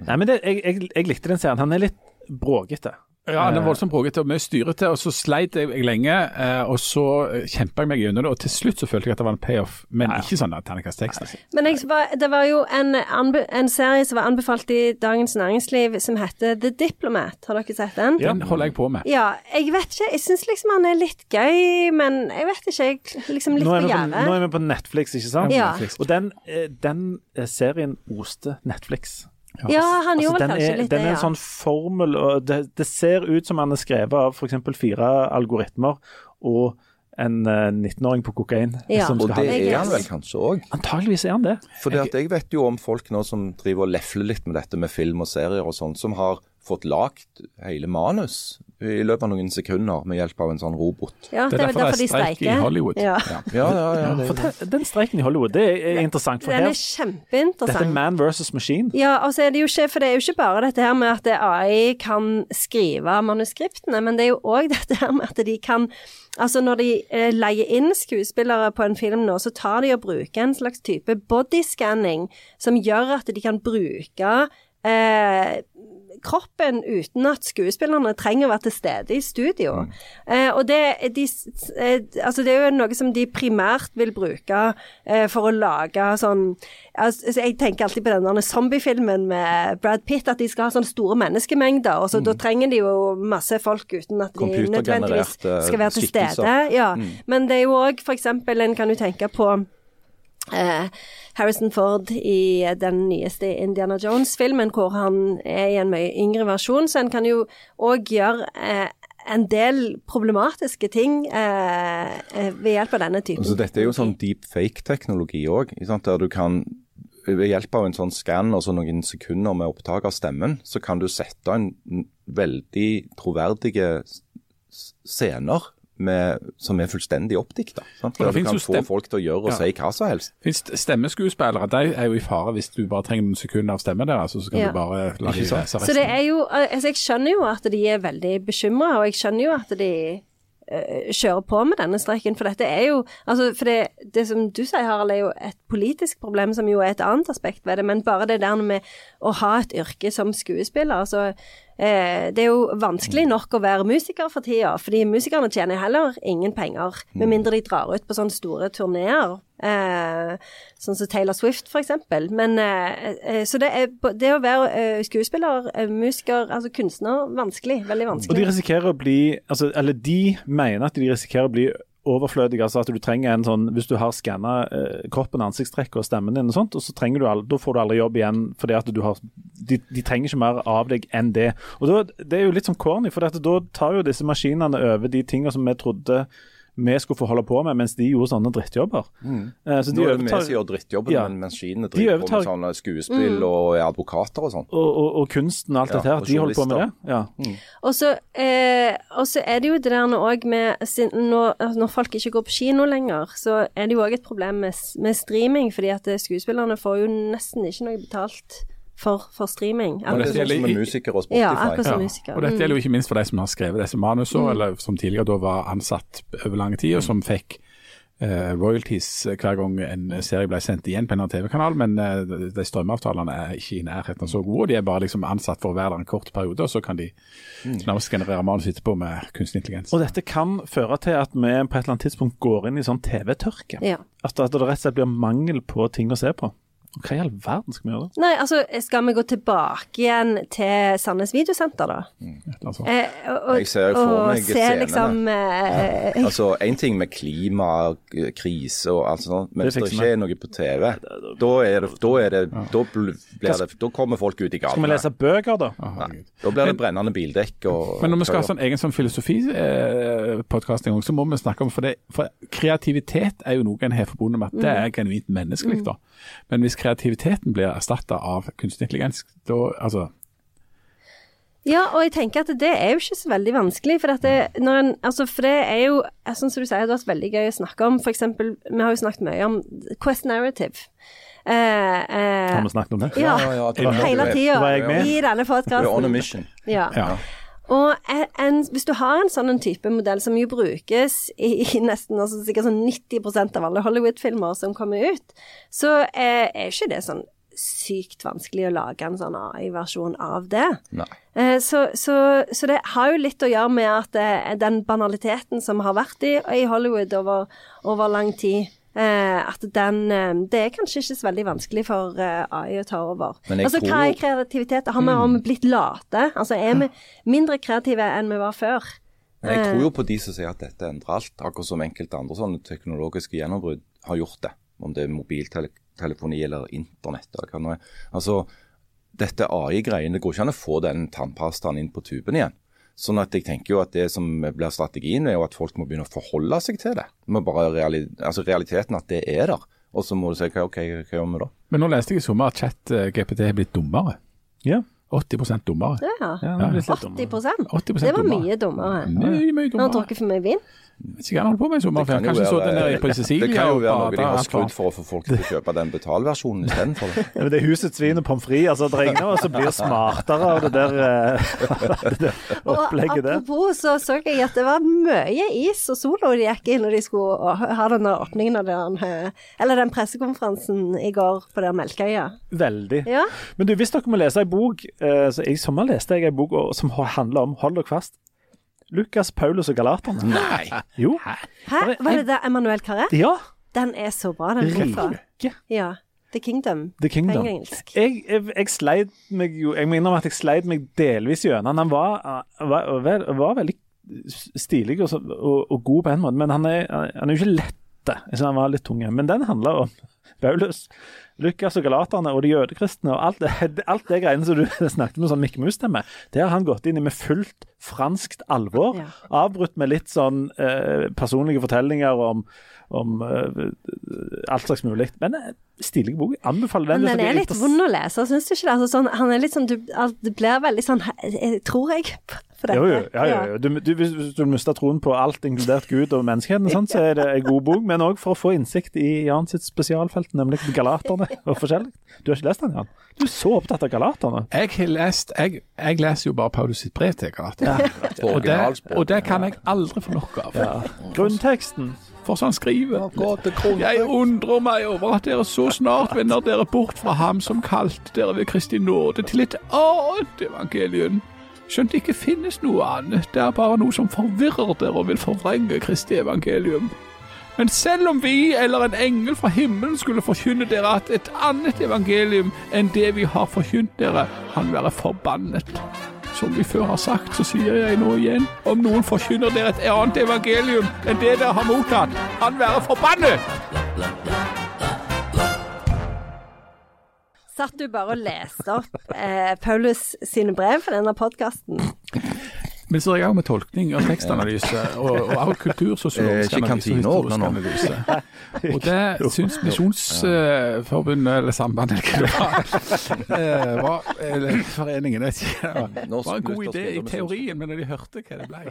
Nei, men det, jeg, jeg, jeg likte den serien. Han er litt bråkete. Ja, den er voldsomt bråkete og mye styrete, og så sleit jeg lenge. eh, Og så kjempa jeg meg gjennom det, og til slutt så følte jeg at det var en payoff, men ikke sånn terningkast seks. nei. Men jeg, var, det var jo en, en serie som var anbefalt i Dagens Næringsliv som heter The Diplomat. Har dere sett den? Ja. Den holder jeg på med. Ja, jeg vet ikke. Jeg syns liksom han er litt gøy, men jeg vet ikke. Jeg liksom litt Nå er, på, nå er vi på Netflix, ikke sant? Ja. Og den, eh, den eh, serien oste Netflix. Ja, han Altså, gjorde vel kanskje er, litt den det, er ja. en sånn formel, og det, det ser ut som han er skrevet av f.eks. fire algoritmer og en eh, 19-åring på kokain. Ja. som Og det er er han vel kanskje òg. Antageligvis er han det. For jeg vet jo om folk nå som driver og lefler litt med dette med film og serier og sånn, som har fått lagt hele manus i løpet av noen sekunder med hjelp av en sånn robot. Ja, Det er derfor det er streik i Hollywood. Ja. Ja, ja, ja. Det, For den, den streiken i Hollywood, det er interessant. For Den er kjempeinteressant. dette er man versus machine. Ja, altså er det jo ikke, for det er jo ikke bare dette her med at AI kan skrive manuskriptene, men det er jo òg dette her med at de kan Altså når de eh, leier inn skuespillere på en film nå, så tar de og bruker en slags type bodyscanning som gjør at de kan bruke eh, kroppen uten at skuespillerne trenger å være til stede i studio. Eh, og det, de, eh, altså det er jo noe som de primært vil bruke eh, for å lage sånn altså, Jeg tenker alltid på denne zombiefilmen med Brad Pitt, at de skal ha sånne store menneskemengder. og så Da trenger de jo masse folk uten at de nødvendigvis skal være til stede. Ja. Men det er jo òg f.eks. en kan jo tenke på Harrison Ford i den nyeste Indiana Jones-filmen, hvor han er i en mye yngre versjon, så en kan jo òg gjøre eh, en del problematiske ting eh, eh, ved hjelp av denne typen. Så dette er jo sånn deep fake-teknologi òg, der du kan ved hjelp av en sånn skann og så noen sekunder med opptak av stemmen, så kan du sette en veldig troverdige scener med, som er fullstendig oppdikta. Det Der du kan få stem- folk til å gjøre og Ja. si hva som helst. Finnes stemmeskuespillere, de er jo i fare hvis du bare trenger noen sekunder av stemmen der, altså, så kan Ja. du bare la de sant? Så det er jo Altså, jeg skjønner jo at de er veldig bekymra, og jeg skjønner jo at de eh, kjører på med denne streiken, for dette er jo Altså, for det, det som du sier, Harald, er jo et politisk problem, som jo er et annet aspekt ved det, men bare det der med å ha et yrke som skuespiller, altså eh, Det er jo vanskelig nok å være musiker for tida, fordi musikerne tjener heller ingen penger, med mindre de drar ut på sånne store turneer. Eh, sånn som Taylor Swift, eksempel. Men, eh, eh, så det, er, det å være eh, skuespiller, eh, musiker, altså kunstner, vanskelig. Veldig Og de vanskelig. risikerer å bli altså, Eller de mener at de risikerer å bli overflødige. Altså at du trenger en sånn Hvis du har skanna eh, kroppen, ansiktstrekk og stemmen din og sånt, og så trenger du all, da får du aldri jobb igjen fordi at du har de, de trenger ikke mer av deg enn det. Og da, Det er jo litt sånn corny, for da tar jo disse maskinene over de tingene som vi trodde vi skulle få holde på med, mens de gjorde sånne drittjobber. Mm. så de Nå er det vi som gjør drittjobben, Ja. men maskinene De driver på med sånne skuespill og er advokater og sånn. og, og, og kunsten og alt Ja, dette her, de holder på med det. Ja. Mm. Og så eh, og så er det jo det der òg med når, altså, når folk ikke går på kino lenger, så er det jo òg et problem med, med streaming, fordi at eh, skuespillerne får jo nesten ikke noe betalt for, for streaming. Og det dette gjelder som og Ja, akkurat som Ja. musikere. Og dette Mm. gjelder jo ikke minst for de som har skrevet disse manusene, eller som tidligere da var ansatt over lang tid, og som fikk uh, royalties hver gang en serie ble sendt igjen på en TV-kanal, men uh, de- strømavtalene er ikke i nærheten av så gode. De er bare liksom ansatt for å være der en kort periode, og så kan de nærmest generere manus etterpå med kunstig intelligens. Og dette kan føre til at vi på et eller annet tidspunkt går inn i sånn TV-tørke. Ja. At, at det rett og slett blir mangel på ting å se på. Hva i all verden skal vi gjøre da? Nei, altså, skal vi gå tilbake igjen til Sandnes Videosenter, da? Mm. Eh, og, og, Jeg ser for meg se scenene. liksom eh, Altså, Én ting med klima, krise og alt sånt, men hvis det ikke er noe på TV, da, er det, da, er det, da, blir det, da kommer folk ut i Skal vi lese bøker, da? Nei. Da blir det brennende bildekk og Men når vi skal ha sånn egen sånn filosofipodkast en gang, så må vi snakke om for, det, for kreativitet er jo noe en har forbundet med at det er genuint menneskelig. da. Men hvis kreativiteten blir erstatta av kunstig intelligens, da altså Ja, og jeg tenker at det er jo ikke så veldig vanskelig. For, at det, når en, altså, for det er jo, sånn som du sier, det har vært veldig gøy å snakke om. For eksempel, vi har jo snakket mye om Quest Narrative. Eh, eh, Har vi snakket om det? ja, Ja, ja, det var- hele tida i denne podkasten. We're on a mission. Ja. ja. Og en, hvis du har en sånn type modell som jo brukes i, i nesten altså sikkert sånn 90% av alle Hollywood-filmer som kommer ut, så er, er ikke det sånn sykt vanskelig å lage en sånn AI-versjon av det. Nei. Eh, Så, så, så det har jo litt å gjøre med at det, den banaliteten som har vært i, i Hollywood over, over lang tid, eh, at den eh, Det er kanskje ikke så veldig vanskelig for eh, AI å ta over. Altså, tror... Hva er kreativitet? Har vi, mm. blitt late? Altså, er vi mindre kreative enn vi var før? Men jeg tror jo på de som sier at dette endrer alt, akkurat som enkelte andre sånne teknologiske gjennombrudd har gjort det. Om det er mobiltelefoni eller internett eller hva det nå er. Altså, dette AI-greiene, det går ikke an å få den tannpastaen inn på tuben igjen. Sånn at jeg tenker jo at det som blir strategien, er jo at folk må begynne å forholde seg til det. Må bare reali altså realiteten at det er der. Og så må du si hva, ok, hva gjør vi da? Men nå leste jeg i sommer at chat-GPT er blitt dummere. Ja. 80 dummere. Ja. ja det er blitt litt dummere. 80 80 Det var dummere. mye dummere. Mye, mye Har han dummere. drukket for mye vin? Vet ikke hva han holder på med i sommer. for kan jo kanskje så den være- der på det kan jo være noe de har skrudd for å få folk til å kjøpe den betalversjonen istedenfor. Ja, men det er husets svin og pommes frites. Altså, det er og så blir smartere av det der, eh, det der opplegget der. apropos så så jeg at det var mye is og sol når de gikk inn når de skulle ha denne åpningen av den, eh, eller den pressekonferansen i går på der Melkøya. Veldig. Ja. Men du, hvis dere må lese ei bok eh, så I sommer leste jeg ei bok som handler om, hold dere fast, Lukas, Paulus og Galaterne. Nei! Jo. Hæ? Var det det Emanuel Carré? Ja. Den er så bra, den boka. Ja. The Kingdom. The Kingdom. På engelsk. Jeg, jeg, jeg sleit meg jo Jeg innrømme at jeg sleit meg delvis gjennom. Han var, var, var, var veldig stilig og, så, og, og god på en måte, men han er, han er jo ikke lett. Jeg synes han var litt tunge. Men den handler om Paulus, Lukas og galaterne og de jødekristne og alt det, alt det greiene som du snakket med sånn Mikke Mus-stemme. Det har han gått inn i med fullt franskt alvor. Avbrutt med litt sånn eh, personlige fortellinger om, om uh, alt slags mulig. Men eh, stilig bok. Anbefaler den. Men den er litt vond å lese, syns du ikke det? Altså, sånn, han er litt sånn du, alt- Det blir veldig sånn eh, Tror jeg på dette? Jo, jo, ja, jo, jo. Du, du, hvis, du mister troen på alt, inkludert Gud og menneskeheten, sant, så er det en god bok. Men òg for å få innsikt i Jan sitt spesialfelt, nemlig galaterne og forskjellig. Du har ikke lest den, Jan? Du er så opptatt av galaterne. Jeg, har lest, jeg, jeg leser jo bare Paulus sitt brev til galaterne. Ja. Og, det, og det kan jeg aldri få nok av. Grunnteksten. For så han skriver. Jeg undrer meg over at dere så snart vender dere bort fra ham som kalte dere ved Kristi nåde til et annet evangelium. Skjønt det ikke finnes noe annet, det er bare noe som forvirrer dere og vil forvrenge Kristi evangelium. Men selv om vi eller en engel fra himmelen skulle forkynne dere at et annet evangelium enn det vi har forkynt dere, han være forbannet. Som vi før har sagt, så sier jeg nå igjen, om noen forkynner dere et annet evangelium enn det dere har mottatt, han være forbannet! Satt du bare og leste opp eh, Paulus sine brev for denne podkasten? Men så er jeg òg med tolkning og tekstanalyse, og, og kultursosiologisk Eh, ikke analyse. og det syns Misjonsforbundet, eller Sambandet, eller det var, eh, eller Foreningen. Var en god idé i teorien, men når de hørte hva det ble